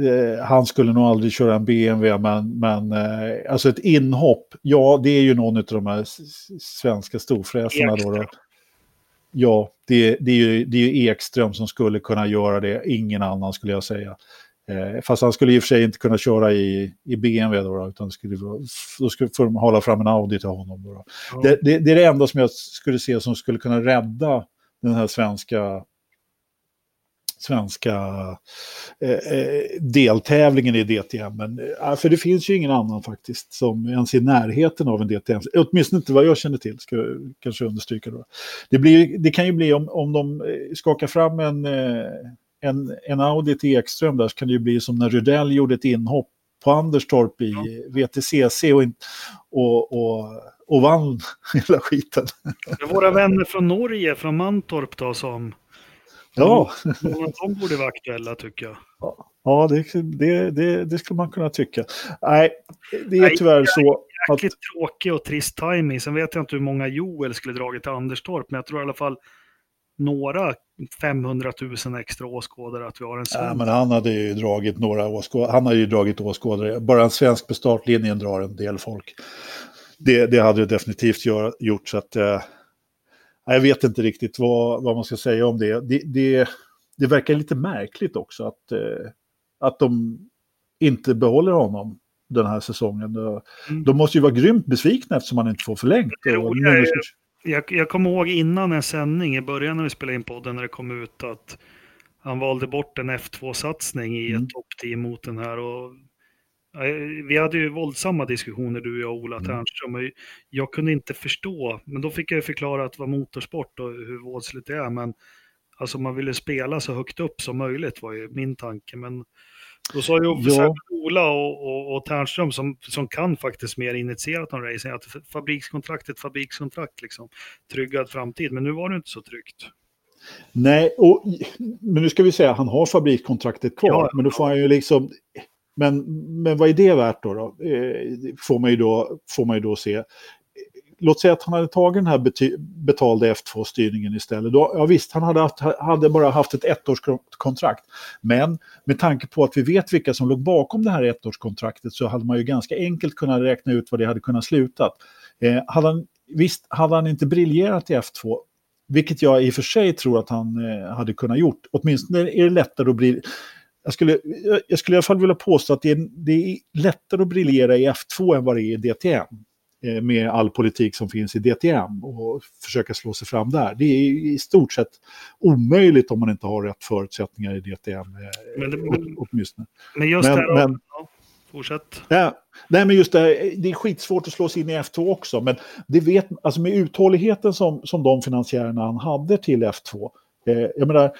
Eh, han skulle nog aldrig köra en BMW, men, men eh, alltså ett inhopp, ja det är ju någon av de här svenska storfräsarna. Då, då. Ja, det, det, är ju, det är ju Ekström som skulle kunna göra det, ingen annan skulle jag säga. Eh, fast han skulle i och för sig inte kunna köra i, i BMW då, utan skulle, då skulle de hålla fram en Audi till honom. Då. Ja. Det, det, det, är det enda som jag skulle se som skulle kunna rädda den här svenska svenska eh, eh, deltävlingen i DTM. Men, eh, för det finns ju ingen annan faktiskt som ens i närheten av en DTM. Åtminstone inte vad jag känner till, ska jag kanske understryka. Då. Det, blir, det kan ju bli om, om de eh, skakar fram en, eh, en, en Audi till Ekström där så kan det ju bli som när Rydell gjorde ett inhopp på Anderstorp i ja. VTCC och, och, och, och vann hela skiten. Våra vänner från Norge, från Mantorp då, som Ja. De borde vara aktuella tycker jag. Ja, det, det, det, det skulle man kunna tycka. Nej, det är Nej, tyvärr så. Jäkligt att... tråkig och trist timing. Sen vet jag inte hur många Joel skulle dragit till Anderstorp, men jag tror i alla fall några 500 000 extra åskådare att vi har en svensk. Ja, men han hade ju dragit några åskådare. Han har ju dragit åskådare. Bara en svensk på startlinjen drar en del folk. Det, det hade det definitivt gör, gjort. Så att, eh, jag vet inte riktigt vad, vad man ska säga om det. Det, det, det verkar lite märkligt också att, eh, att de inte behåller honom den här säsongen. Mm. De måste ju vara grymt besvikna eftersom man inte får förlängt. Jag, jag, jag kommer ihåg innan en sändning i början när vi spelade in podden när det kom ut att han valde bort en F2-satsning i mm. ett toppteam mot den här. Och vi hade ju våldsamma diskussioner du och jag, Ola mm. Ternström. Jag kunde inte förstå, men då fick jag förklara att det var motorsport och hur våldsligt det är. Men alltså man ville spela så högt upp som möjligt var ju min tanke. Men då sa ju ja. Ola och, och, och Ternström som, som kan faktiskt mer initierat om racing att fabrikskontrakt är ett fabrikskontrakt liksom. Tryggad framtid, men nu var det inte så tryggt. Nej, och, men nu ska vi säga att han har fabrikskontraktet kvar, ja, men då får han ju liksom men, men vad är det värt då? då? Eh, får, man ju då får man ju då se. Låt säga att han hade tagit den här betalda F2-styrningen istället. Då, ja visst, han hade, haft, hade bara haft ett ettårskontrakt. Men med tanke på att vi vet vilka som låg bakom det här ettårskontraktet så hade man ju ganska enkelt kunnat räkna ut vad det hade kunnat sluta. Eh, hade han, visst, hade han inte briljerat i F2, vilket jag i och för sig tror att han eh, hade kunnat gjort. Åtminstone är det lättare att bli jag skulle, jag skulle i alla fall vilja påstå att det är, det är lättare att briljera i F2 än vad det är i DTM. eh, med all politik som finns i DTM och försöka slå sig fram där. Det är i stort sett omöjligt om man inte har rätt förutsättningar i DTM. Eh, men, det, men, åtminstone. Men just men, det här, men, ja, fortsätt. Ja, nej, men just det, det är skitsvårt att slå sig in i F2 också, men det vet, alltså med uthålligheten som, som de finansiärerna han hade till F2, eh, jag menar,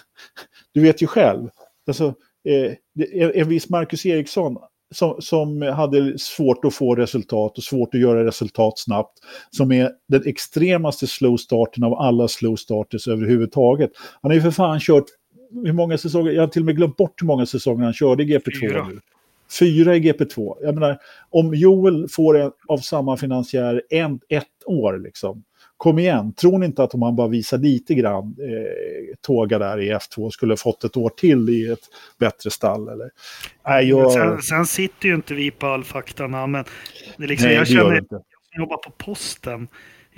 du vet ju själv, alltså, eh, en viss Marcus Eriksson, som, som, hade svårt att få resultat och svårt att göra resultat snabbt. Som är den extremaste slow starten av alla slow starters överhuvudtaget. Han har ju för fan kört, hur många säsonger, jag har till och med glömt bort hur många säsonger han körde i GP2 Fyra. nu. Fyra i GP2. Jag menar, om Joel får en, av samma finansiär en, ett år, liksom, kom igen, tror ni inte att om han bara visar lite grann eh, tåga där i F2 skulle fått ett år till i ett bättre stall? Eller? Nej, jag... sen, sen sitter ju inte vi på all fakta, men det liksom, Nej, jag känner, jag jobbar på posten.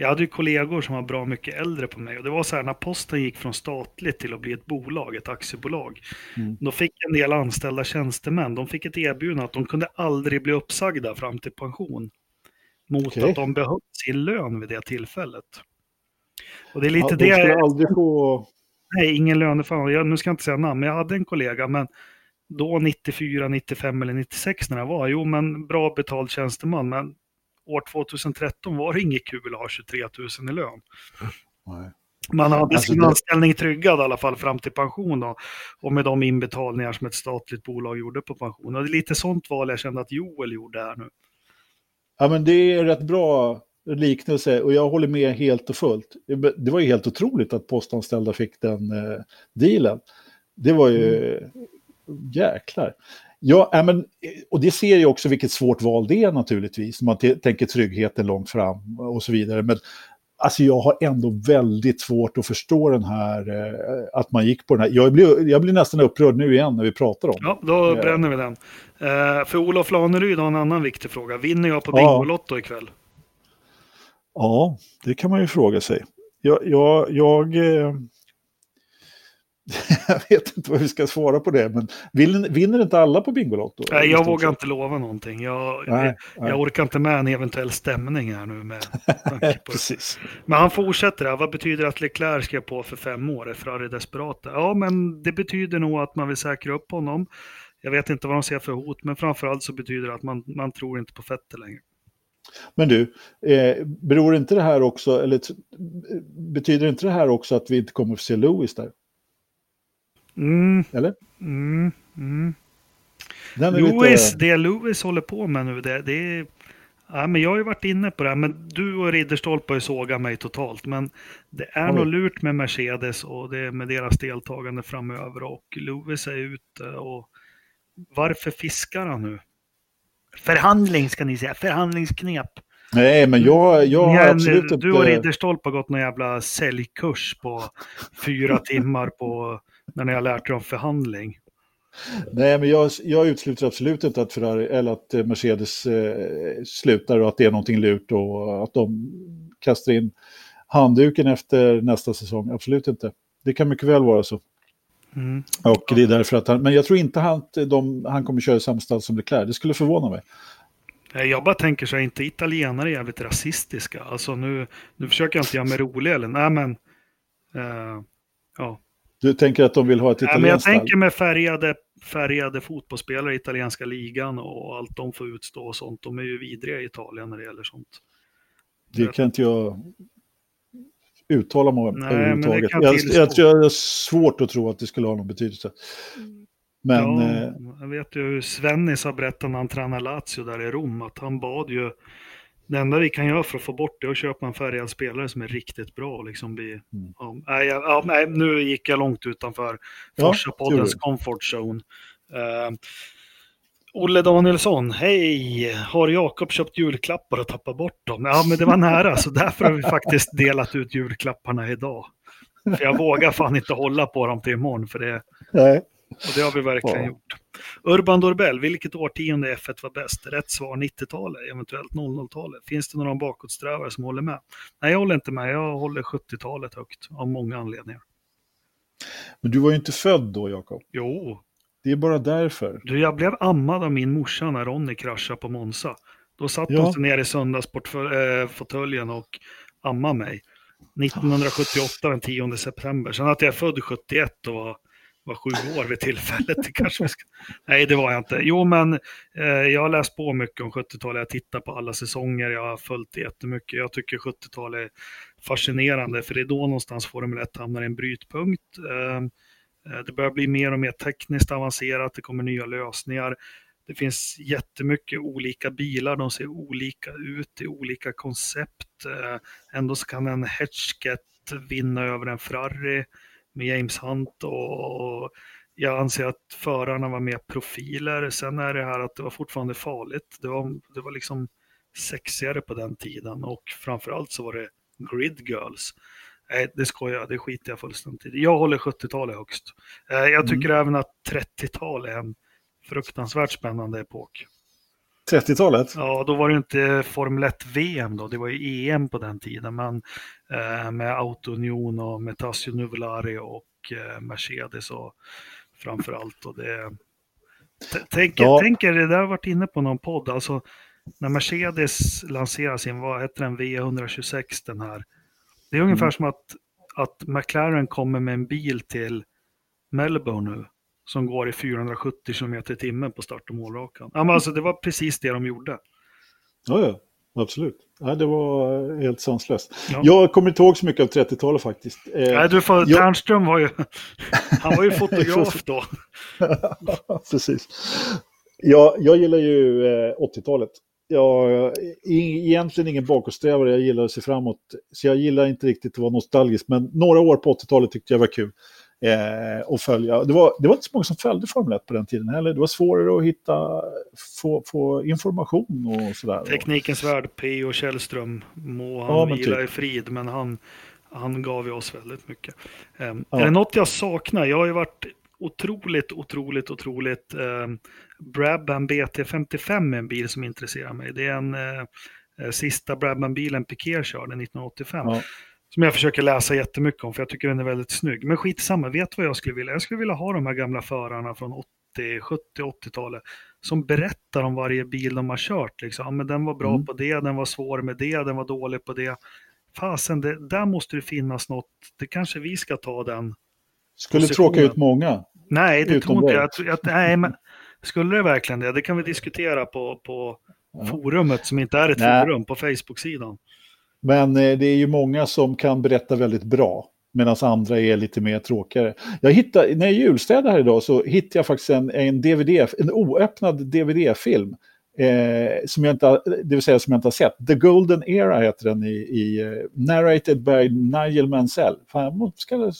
Jag hade ju kollegor som var bra mycket äldre på mig och det var så här när posten gick från statligt till att bli ett bolag, ett aktiebolag. Mm. Då fick en del anställda tjänstemän, de fick ett erbjudande att de kunde aldrig bli uppsagda fram till pension mot okay. att de behöll sin lön vid det tillfället. Och det är lite ja, de det... aldrig få... Nej, ingen löneförhållande. Jag, nu ska jag inte säga namn, men jag hade en kollega, men då 94, 95 eller 96 när jag var, jo men bra betald tjänsteman, men år 2013 var det inget kul att ha 23 000 i lön. Nej. Man hade alltså sin det... anställning tryggad i alla fall fram till pension då, och med de inbetalningar som ett statligt bolag gjorde på pension. Och det är lite sånt val jag kände att Joel gjorde här nu. Ja, men det är rätt bra liknelse och jag håller med helt och fullt. Det var ju helt otroligt att postanställda fick den eh, dealen. Det var ju mm. jäklar. Ja, äh, men, och det ser ju också vilket svårt val det är naturligtvis. Man tänker tryggheten långt fram och så vidare. Men alltså jag har ändå väldigt svårt att förstå den här, eh, att man gick på den här. Jag blir, jag blir nästan upprörd nu igen när vi pratar om. Ja, då eh. bränner vi den. Eh, för Olof Laneryd har en annan viktig fråga. Vinner jag på Bingolotto ja. ikväll? Ja, det kan man ju fråga sig. Jag, jag, jag, eh, jag vet inte vad vi ska svara på det, men vinner, inte alla på Bingolotto? Nej, jag vågar inte lova någonting. Jag, nej, jag, nej. orkar inte med en eventuell stämning här nu. Med Precis. Men han fortsätter här. Vad betyder att Leclerc ska på för fem år? Är Ferrari desperata? Ja, men det betyder nog att man vill säkra upp honom. Jag vet inte vad de ser för hot, men framförallt så betyder det att man, man tror inte på Fettel längre. Men du, eh, beror inte det här också, eller betyder inte det här också att vi inte kommer att se Lewis där? Mm. Eller? Mm. Mm. Lewis, lite... det Lewis håller på med nu, det, det är... Ja, men jag har ju varit inne på det här, men du och Ridderstolpe har ju sågat mig totalt. Men det är Oj. nog lurt med Mercedes och det med deras deltagande framöver. Och Lewis är ute och varför fiskar han nu? Förhandling ska ni säga, förhandlingsknep. Nej, men jag, jag har absolut inte... Du och Ridderstolpe har gått någon jävla säljkurs på fyra timmar på när ni har lärt er om förhandling. Nej, men jag, jag utesluter absolut inte att, Ferrari, eller att Mercedes eh, slutar och att det är någonting lurt och att de kastar in handduken efter nästa säsong. Absolut inte. Det kan mycket väl vara så. Mm. Och det är därför att han, men jag tror inte han, de, han kommer köra i samma stall som Leclerc. Det skulle förvåna mig. Jag bara tänker så här, inte italienare är jävligt rasistiska. Alltså nu, nu försöker jag inte göra mig rolig eller nej men, uh, ja. Du tänker att de vill ha ett italienskt ja, men Jag tänker med färgade, färgade fotbollsspelare i italienska ligan och allt de får utstå och sånt. De är ju vidriga i Italien när det gäller sånt. Det kan inte jag uttala mig om överhuvudtaget. Jag, jag, jag har svårt att tro att det skulle ha någon betydelse. Men, ja, eh, jag vet ju hur Svennis har berättat när han tränade Lazio där i Rom, att han bad ju det enda vi kan göra för att få bort det är att köpa en färgad spelare som är riktigt bra. Liksom bli, mm. ja, ja, nej, nu gick jag långt utanför Forsa-poddens ja, comfort zone. Uh, Olle Danielsson, hej! Har Jakob köpt julklappar och tappat bort dem? Ja, men det var nära, så därför har vi faktiskt delat ut julklapparna idag. För jag vågar fan inte hålla på dem till imorgon, för det... Nej. Och det har vi verkligen ja. gjort. Urban Dorbell, vilket årtionde F1 var bäst? Rätt svar 90-talet, eventuellt 00-talet. Finns det några bakåtsträvare som håller med? Nej, jag håller inte med. Jag håller 70-talet högt av många anledningar. Men du var ju inte född då, Jakob. Jo. Det är bara därför. Du, jag blev ammad av min morsa när Ronny kraschade på Monza. Då satt Ja. hon sig ner i söndagsfåtöljen och ammade mig. 1978 den 10 september. Sen att jag är född 71 och var, var sju år vid tillfället. Det kanske ska... Nej, det var jag inte. Jo, men eh, jag har läst på mycket om 70-talet. Jag tittar på alla säsonger. Jag har följt det jättemycket. Jag tycker 70-talet är fascinerande, för det är då någonstans Formel 1 hamnar i en brytpunkt. Ehm, eh, det börjar bli mer och mer tekniskt avancerat. Det kommer nya lösningar. Det finns jättemycket olika bilar, de ser olika ut, i olika koncept. Eh, Ändå så kan en Hatchket vinna över en Ferrari med James Hunt och jag anser att förarna var mer profiler. Sen är det här att det var fortfarande farligt. Det var, det var liksom sexigare på den tiden och framförallt så var det grid girls. Nej, det skojar jag, det skiter jag fullständigt i. Jag håller 70-talet högst. Eh, Jag tycker även att 30-tal är en fruktansvärt spännande epok. 30-talet? Ja, då var det inte Formel 1-VM då, det var ju EM på den tiden, men eh, med Autounion och Metasio Nuvolari och eh, Mercedes och framför allt. Och det, tänk, Ja. tänk er, det där har varit inne på någon podd, alltså när Mercedes lanserar sin, vad heter den, V126 den här. Det är ungefär Mm. som att, att McLaren kommer med en bil till Melbourne nu som går i 470 km i timmen på start och målrakan. Ja, men alltså, det var precis det de gjorde. Ja, ja. Absolut. Ja, det var eh, helt sanslöst. Ja. Jag kommer inte ihåg så mycket av 30-talet faktiskt. Eh, Nej, du får, jag- Ternström var ju, han var ju fotograf då. Precis. Ja, jag gillar ju eh, 80-talet. Jag är egentligen ingen bakåtsträvare, jag gillar att se framåt. Så jag gillar inte riktigt att vara nostalgisk, men några år på 80-talet tyckte jag var kul eh, att följa. Det var, det var inte så många som följde Formel 1 på den tiden heller. Det var svårare att hitta, få, få information och sådär. Teknikens värld, P.O. Källström, må han Ja, vila typ. i frid, men han, han gav ju oss väldigt mycket. Um, Ja. Är det något jag saknar? Jag har ju varit otroligt, otroligt, otroligt... Um, Brabham BT55 är en bil som intresserar mig. Det är en eh, eh, sista Brabham-bilen Piquet körde 1985. Ja. Som jag försöker läsa jättemycket om, för jag tycker den är väldigt snygg. Men skitsamma, vet vad jag skulle vilja? Jag skulle vilja ha de här gamla förarna från 80, 70, 80-talet som berättar om varje bil de har kört. Liksom. Ja, men den var bra Mm. på det, den var svår med det, den var dålig på det. Fasen, det, där måste det finnas något. Det kanske vi ska ta den. Skulle positionen. tråka ut många. Nej, det tror inte jag. jag. Nej, men skulle det verkligen det? Det kan vi diskutera på, på forumet som inte är ett Nej. forum, på Facebook-sidan. Men eh, det är ju många som kan berätta väldigt bra. Medan andra är lite mer tråkigare. Jag hittade, när jag julstädade här idag så hittade jag faktiskt en, en DVD, en oöppnad DVD-film. Eh, som jag inte, det vill säga som jag inte har sett. The Golden Era heter den i, i eh, narrated by Nigel Mansell. Fan, jag ska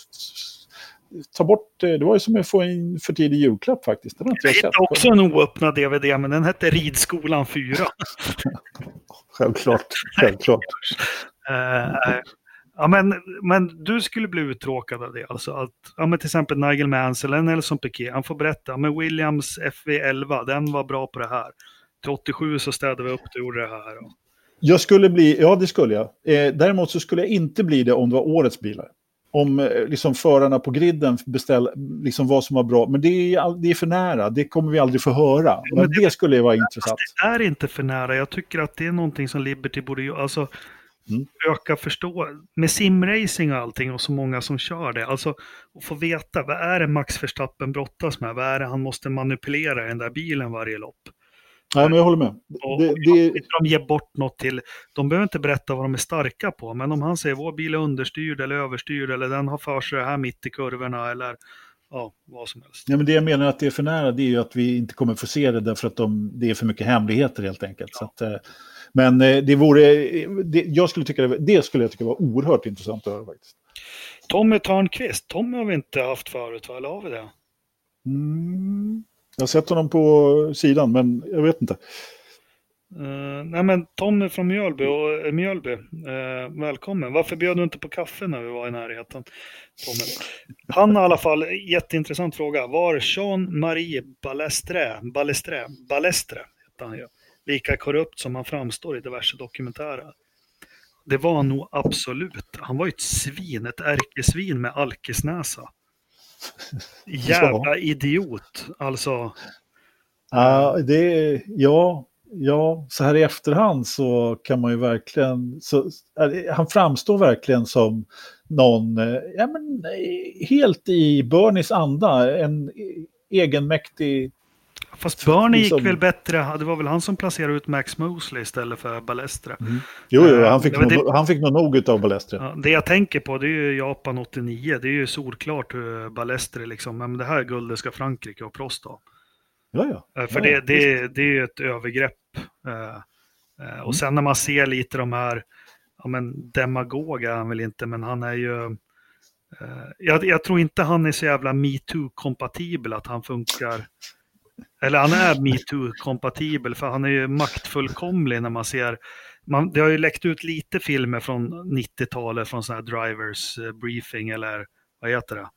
ta bort, eh, det var ju som att få en för tidig julklapp faktiskt. Har inte Jag hittade också en oöppnad DVD, men den hette Ridskolan 4. Självklart, självklart. Eh, ja, men, men du skulle bli uttråkad av det. Alltså att, ja, men till exempel Nigel Mansell eller Nelson Piquet, han får berätta, men Williams FV11, den var bra på det här. Till 87 så städade vi upp det och gjorde det här. Och, Jag skulle bli, ja det skulle jag. Eh, däremot så skulle jag inte bli det om det var årets bilar. Om eh, liksom förarna på griden beställ, liksom vad som var bra. Men det är, det är för nära, det kommer vi aldrig få höra. men Men det- det skulle vara intressant. det är inte för nära. Jag tycker att det är någonting som Liberty borde. Alltså, Mm. öka förstå med simracing och allting och så många som kör det. Alltså att få veta vad är det Max Verstappen brottas med? Vad är det han måste manipulera i den där bilen varje lopp? Nej, men jag håller med. Och, Det, det, de ger bort något till, de behöver inte berätta vad de är starka på, men om han säger vår bil är understyrd eller överstyrd eller den har för sig det här mitt i kurvorna eller ja, vad som helst. ja, men det jag menar att det är för nära det är ju att vi inte kommer få se det därför att de, det är för mycket hemligheter helt enkelt. Så att, eh, men eh, det vore, det, jag skulle tycka det, det skulle jag tycka var oerhört intressant att höra faktiskt. Tommy Törnqvist, Tommy har vi inte haft förut, va? eller har vi det? Mm. Jag har sett honom på sidan, men jag vet inte. Uh, nej men Tommy från Mjölby, och, äh, Mjölby uh, välkommen. Varför bjöd du inte på kaffe när vi var i närheten? Tommy. Han har i alla fall, jätteintressant fråga. Var Jean-Marie Balestre, Balestre, Balestre heter han ju, lika korrupt som han framstår i diverse dokumentärer? Det var han nog absolut. Han var ju ett svin, ett ärkesvin med alkisnäsa. Jävla idiot. Alltså, Ja, det, ja, Ja, så här i efterhand så kan man ju verkligen, så, han framstår verkligen som någon, eh, ja men eh, helt i Bernies anda, en egenmäktig Fast Bernie gick Liksom- väl bättre, det var väl han som placerade ut Max Mosley istället för Balestra. Jo, jo han, fick nog, han fick nog nog av Balestri. Ja, det jag tänker på det är ju Japan 89, det är ju solklart hur Balestri liksom, men det här guldet ska Frankrike och Prost ha. Ja, ja. Eh, För ja, det, det, det är ju ett övergrepp. Eh, eh, Mm. Och sen när man ser lite de här, ja men demagog är han väl inte, men han är ju... eh, Jag, jag tror inte han är så jävla metoo-kompatibel att han funkar. Eller han är metoo-kompatibel för han är ju maktfullkomlig när man ser. Man, det har ju läckt ut lite filmer från 90-talet från sådana här drivers eh, briefing eller vad heter det?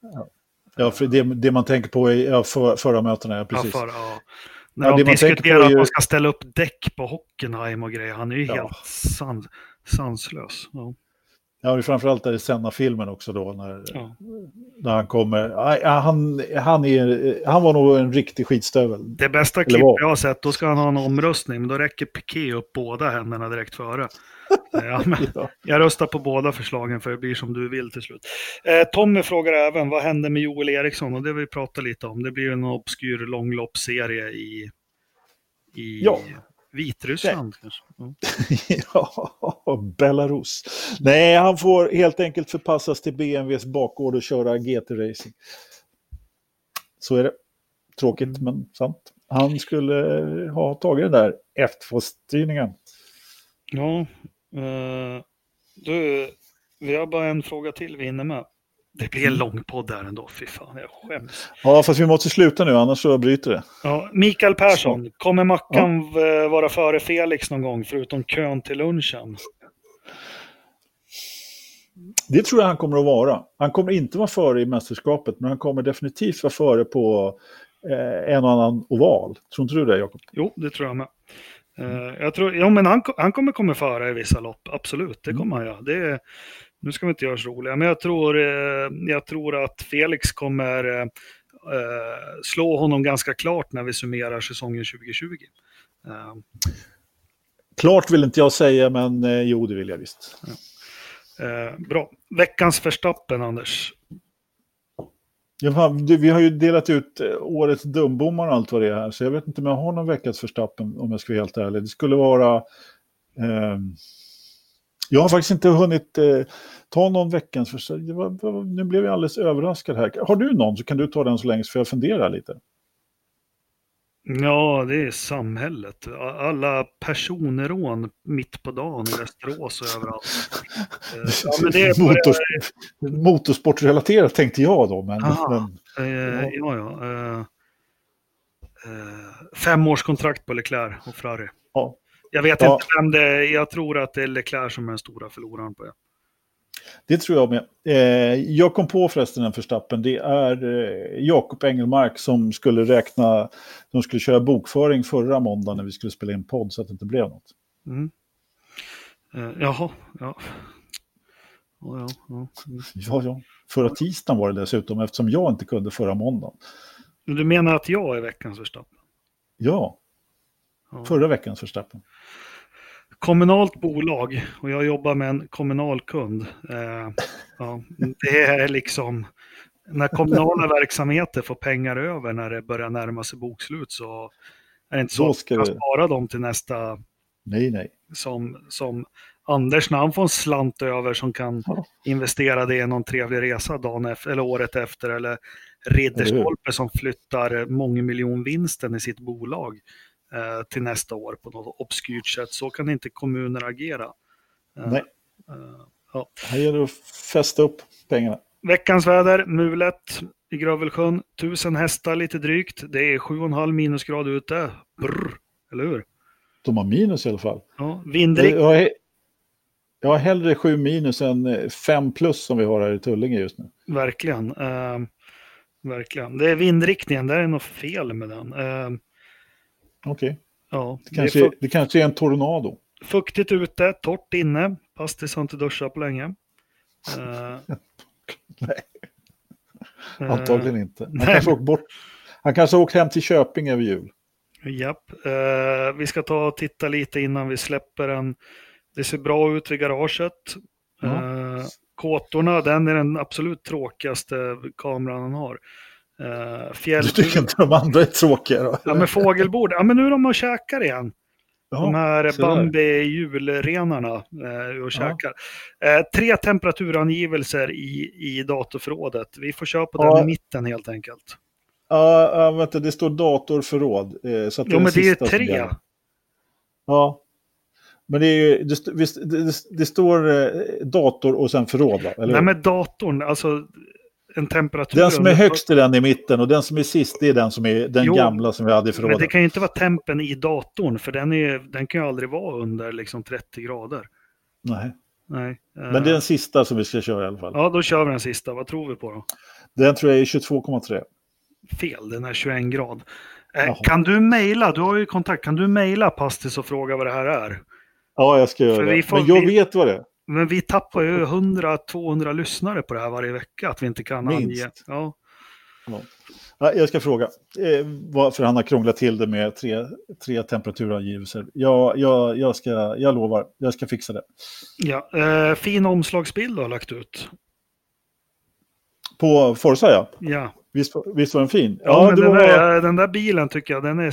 Ja, för det, det man tänker på i ja, för, förra mötena, ja, precis. Ja, för, ja. När Ja, de diskuterar att ju- man ska ställa upp däck på Hockenheim och grejer. Han är ju helt sans, sanslös. Ja. Ja, det är framförallt där i Senna-filmen också då, när, Ja. när han kommer. Han, han, är, han var nog en riktig skitstövel. Det bästa Eller klipp vad? jag har sett, då ska han ha en omröstning, men då räcker Piqué upp båda händerna direkt före. Ja, men Ja. jag röstar på båda förslagen för det blir som du vill till slut. Eh, Tommy frågar även, vad hände med Joel Eriksson? Och det vi pratat lite om. Det blir en obskyr långloppsserie i, i Ja. Vitryssland. Kanske. Ja. ja, Belarus. Nej, han får helt enkelt förpassas till BMWs bakgård och köra GT-racing. Så är det. Tråkigt, men sant. Han skulle ha tagit den där F2-styrningen. Ja, eh, du, vi har bara en fråga till vi hinner med. Det blir en lång podd där ändå, fy fan, jag skäms. Ja, fast vi måste sluta nu, annars så bryter det. Ja, Mikael Persson, kommer Mackan eh, vara före Felix någon gång, förutom kön till lunchen? Det tror jag han kommer att vara. Han kommer inte vara före i mästerskapet, men han kommer definitivt vara före på eh, en och annan oval. Tror inte du det, Jakob? Jo, det tror jag med. Eh, jag tror, ja, men han, han kommer komma före i vissa lopp, absolut, det kommer han göra. Det, nu ska vi inte göra oss roliga, men jag tror, eh, jag tror att Felix kommer eh, eh, slå honom ganska klart när vi summerar säsongen 2020. Eh, Klart vill inte jag säga, men eh, jo, det vill jag visst. Eh, bra. Veckans Verstappen, Anders. Ja, vi har ju delat ut eh, årets dumbommar och allt vad det är här, så jag vet inte om jag har någon veckans förstappen om jag ska vara helt ärlig. Det skulle vara... ehm, jag har faktiskt inte hunnit eh, ta någon veckans. Det var- Nu blev jag alldeles överraskad här. Har du någon så kan du ta den så länge så får jag fundera lite. Ja, det är samhället. Alla personrån mitt på dagen i Västerås och överallt. Eh, Ja, men det är Motors, motorsportrelaterat tänkte jag då, men... Aha. men Eh, ja, ja. Eh, eh, femårskontrakt på Leclerc och Ferrari. ja. Jag vet Ja. inte vem det är. Jag tror att det är Leclerc som är den stora förloraren på det. Det tror jag med. Eh, jag kom på förresten en förstappen. Det är eh, Jakob Engelmark som skulle räkna, de skulle köra bokföring förra måndagen när vi skulle spela in podd så att det inte blev något. Mm. Eh, jaha, ja. Ja, ja, ja. Ja, ja. Förra tisdagen var det dessutom eftersom jag inte kunde förra måndagen. Du menar att jag är veckans Verstappen? Ja, Ja. förra veckans förstappen. kommunalt bolag och jag jobbar med en kommunal kund. Eh, ja, det är liksom när kommunala verksamheter får pengar över när det börjar närma sig bokslut så är det inte så att man spara dem till nästa Nej, nej. som, som Anders när han får en slant över som kan Ja. investera det i någon trevlig resa dagen efter, eller året efter eller Ridderstolpe som flyttar mångmiljonvinsten i sitt bolag till nästa år på något obskyrt sätt. Så kan inte kommuner agera. Eh, nej. eh, Här gäller det att fästa upp pengarna. Veckans väder, mulet i Grövelsjön, 1000 hästar lite drygt. Det är 7,5 minusgrad ute. Brr, eller hur? De har minus i alla fall. Ja, vindrikt. Jag har, jag har hellre 7 minus än 5 plus som vi har här i Tullinge just nu. Verkligen. Eh, verkligen. Det är vindriktningen, där är något fel med den. Eh, Okej, ja, det, det, kanske, är är- det kanske är en tornado. fu- fuktigt ute, torrt inne. Pastis har inte duschat på länge. Eh, Nej. eh, Antagligen inte. Han nej. kanske, åkt bort, han kanske har åkt hem till Köping över jul. Japp. Eh, vi ska ta och titta lite innan vi släpper den. Det ser bra ut vid garaget. Eh, kåtorna, den är den absolut tråkigaste kameran han har. Eh, fjäll... Du tycker inte de andra är tråkiga då? Ja, men fågelbord. Ja, men nu är de och käkar igen. de här så där. Bambi julrenarna eh, och käkar. Eh, tre temperaturangivelser i, i datorförrådet. Vi får köra på Ja. den i mitten helt enkelt. Ja, ja, vänta, det står datorförråd. eh, Så att Jo, den men det är tre. Ja. Men det är ju, det, det, det, det står eh, dator och sen förråd, va? Eller Nej, men datorn, alltså en temperatur... Den som är högst är den i mitten och den som är sist är den som är den Jo, gamla som vi hade i Men förrådet. det kan ju inte vara tempen i datorn, för den, är, den kan ju aldrig vara under liksom 30 grader. Nej. Nej. eh, Men det är den sista som vi ska köra i alla fall. Ja, då kör vi den sista. Vad tror vi på då? Den tror jag är 22,3. Fel, den är 21 grad. Eh, Jaha. kan du mejla, du har ju kontakt, kan du mejla Pastis och fråga vad det här är? Ja, jag ska göra För det. får- Men jag vi- vet vad det är. Men vi tappar ju 100-200 lyssnare på det här varje vecka, att vi inte kan Minst. ange. Ja. Ja, jag ska fråga. Eh, varför han har krånglat till det med tre, tre temperaturangivelser. Ja, jag, jag, ska, jag lovar, jag ska fixa det. Ja, eh, fin omslagsbild du har lagt ut. På Forza, ja. Ja, Visst, visst var den fin? ja, men det den, var... där, den där bilen tycker jag, den är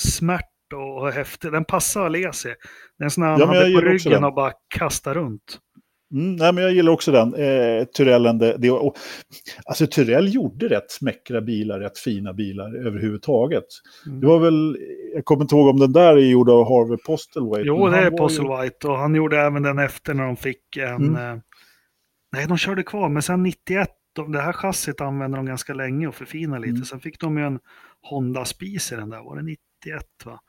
smärt och häftig. Den passar Alesi. Den är en sån här han Ja, jag hade på ryggen och bara kastar runt. Mm, nej, men jag gillar också den. Eh, Tyrellen, det, det, och, alltså Tyrell gjorde rätt smäckra bilar, rätt fina bilar överhuvudtaget. Mm. Det var väl, jag kommer inte ihåg om den där är gjord av Harvey Postlethwaite. Jo, det han är var Postle ju- och han gjorde även den efter när de fick en... Mm. Eh, nej, de körde kvar, men sen 91, de, det här chassit använde de ganska länge och förfinade lite. Mm. Sen fick de ju en Honda Spis i den där, var det 91 va?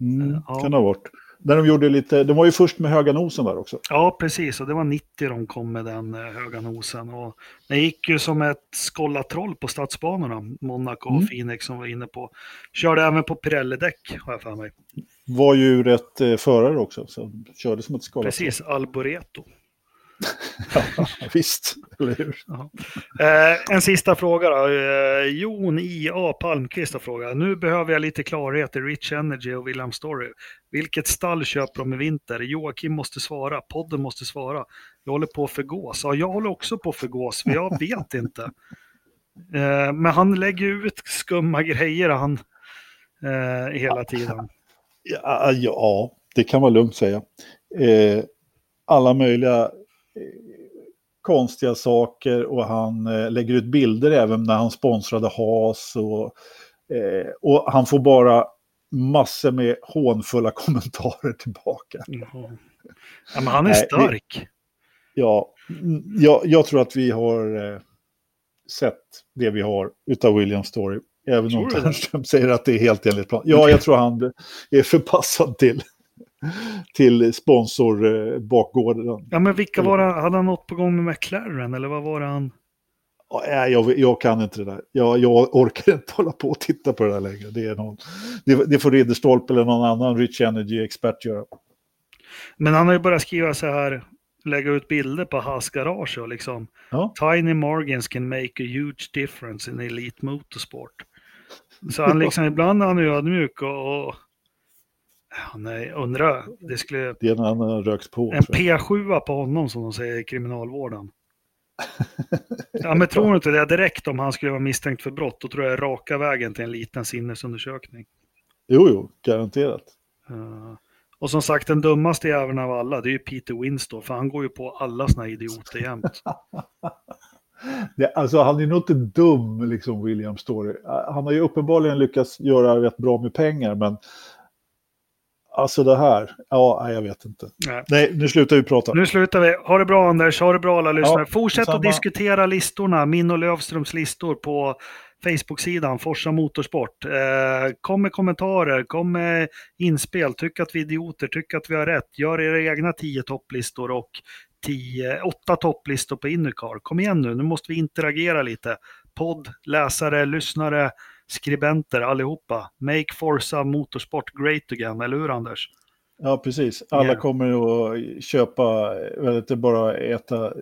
Mm, Ja. kan det ha varit. När de gjorde lite, de var ju först med höga nosen där också. Ja, precis. Och det var 90 de kom med den eh, höga nosen. Och den gick ju som ett skållatroll på stadsbanorna. Monaco och Mm. Phoenix som var inne på. Körde även på Pirelli-däck, har jag för mig. Var ju rätt eh, förare också, så körde som ett skalat. Precis, Alboreto. Ja, visst, eller hur? Eh, en sista fråga då. Eh, Jon I.A. Palmqvist har frågat. Nu behöver jag lite klarhet i Rich Energy och William Story. Vilket stall köper de i vinter? Joakim måste svara. Podden måste svara. Jag håller på för gås. Ja, jag håller också på för gås, för jag vet inte. Eh, men han lägger ut skumma grejer han eh, hela tiden. Ja, ja, det kan man lugnt säga. Eh, alla möjliga konstiga saker och han eh, lägger ut bilder även när han sponsrade Haas. Och, eh, och han får bara massor med hånfulla kommentarer tillbaka. Jaha. Ja, men han är Nej, vi- stark. Ja, mm, jag, jag tror att vi har eh, sett det vi har utav William Story. Även om? Ternström säger att det är helt enligt plan. Ja, jag tror han är förpassad till, till sponsorbakgården. Ja, men vilka var det? Hade han något på gång med McLaren eller vad var det han? Ja, nej, jag, jag kan inte det där. Jag, jag orkar inte hålla på och titta på det där längre. Det, är någon, det, det får Ridderstolpe eller någon annan Rich Energy-expert göra. Men han har ju börjat skriva så här, lägga ut bilder på Haas garage och liksom Ja. Tiny Morgans can make a huge difference in elite motorsport. Så han liksom, ibland är han ju ödmjuk och, och nej, undrar, det skulle, Det är när han röks på. en tror jag. P7 på honom som de säger i kriminalvården. Ja men tror du inte det direkt om han skulle vara misstänkt för brott, då tror jag raka vägen till en liten sinnesundersökning. Jo, jo, garanterat. Eh, och som sagt, den dummaste jäveln av alla, det är ju Peter Winstor, för han går ju på alla såna idioter jämt. Det, alltså han är nog inte dum, liksom William Story. Han har ju uppenbarligen lyckats göra rätt bra med pengar, men alltså det här, ja, jag vet inte. Nej. Nej, nu slutar vi prata. Nu slutar vi. Ha det bra Anders, ha det bra alla lyssnare. Ja, Fortsätt att samma. diskutera listorna, min och Lövströms listor på Facebook-sidan Forsa Motorsport. Eh, kom med kommentarer, kom med inspel, tyck att vi är idioter, tyck att vi har rätt. Gör era egna tio topplistor och tio, åtta topplistor på Indycar. Kom igen nu, nu måste vi interagera lite. Podd, läsare, lyssnare, skribenter allihopa. Make Forza Motorsport great again, eller hur Anders? Ja, precis. Alla Ja. kommer att köpa, eller inte bara äta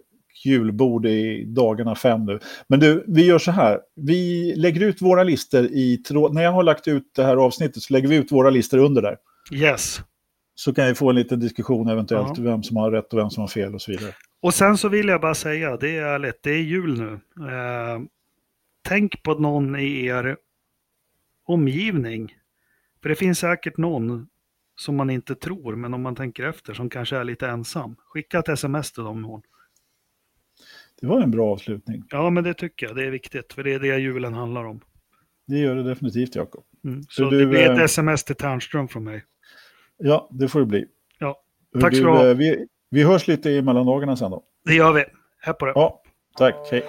julbord i dagarna fem nu. Men du, vi gör så här. Vi lägger ut våra listor i tråd. När jag har lagt ut det här avsnittet så lägger vi ut våra listor under där. Yes. Så kan vi få en liten diskussion eventuellt, ja. vem som har rätt och vem som har fel och så vidare. Och sen så vill jag bara säga, det är ärligt, det är jul nu. Eh, tänk på någon i er omgivning. För det finns säkert någon som man inte tror, men om man tänker efter, som kanske är lite ensam. Skicka ett sms till dem imorgon. Det var en bra avslutning. Ja, men det tycker jag. Det är viktigt, för det är det julen handlar om. Det gör det definitivt, Jakob. Mm. Så, så du, det blir ett sms till Tärnström från mig. Ja, det får det bli. Ja, tack ska du ha. Eh, vi, vi hörs lite i mellandagarna sen då. Det gör vi. Här på det. Ja, tack. Hej.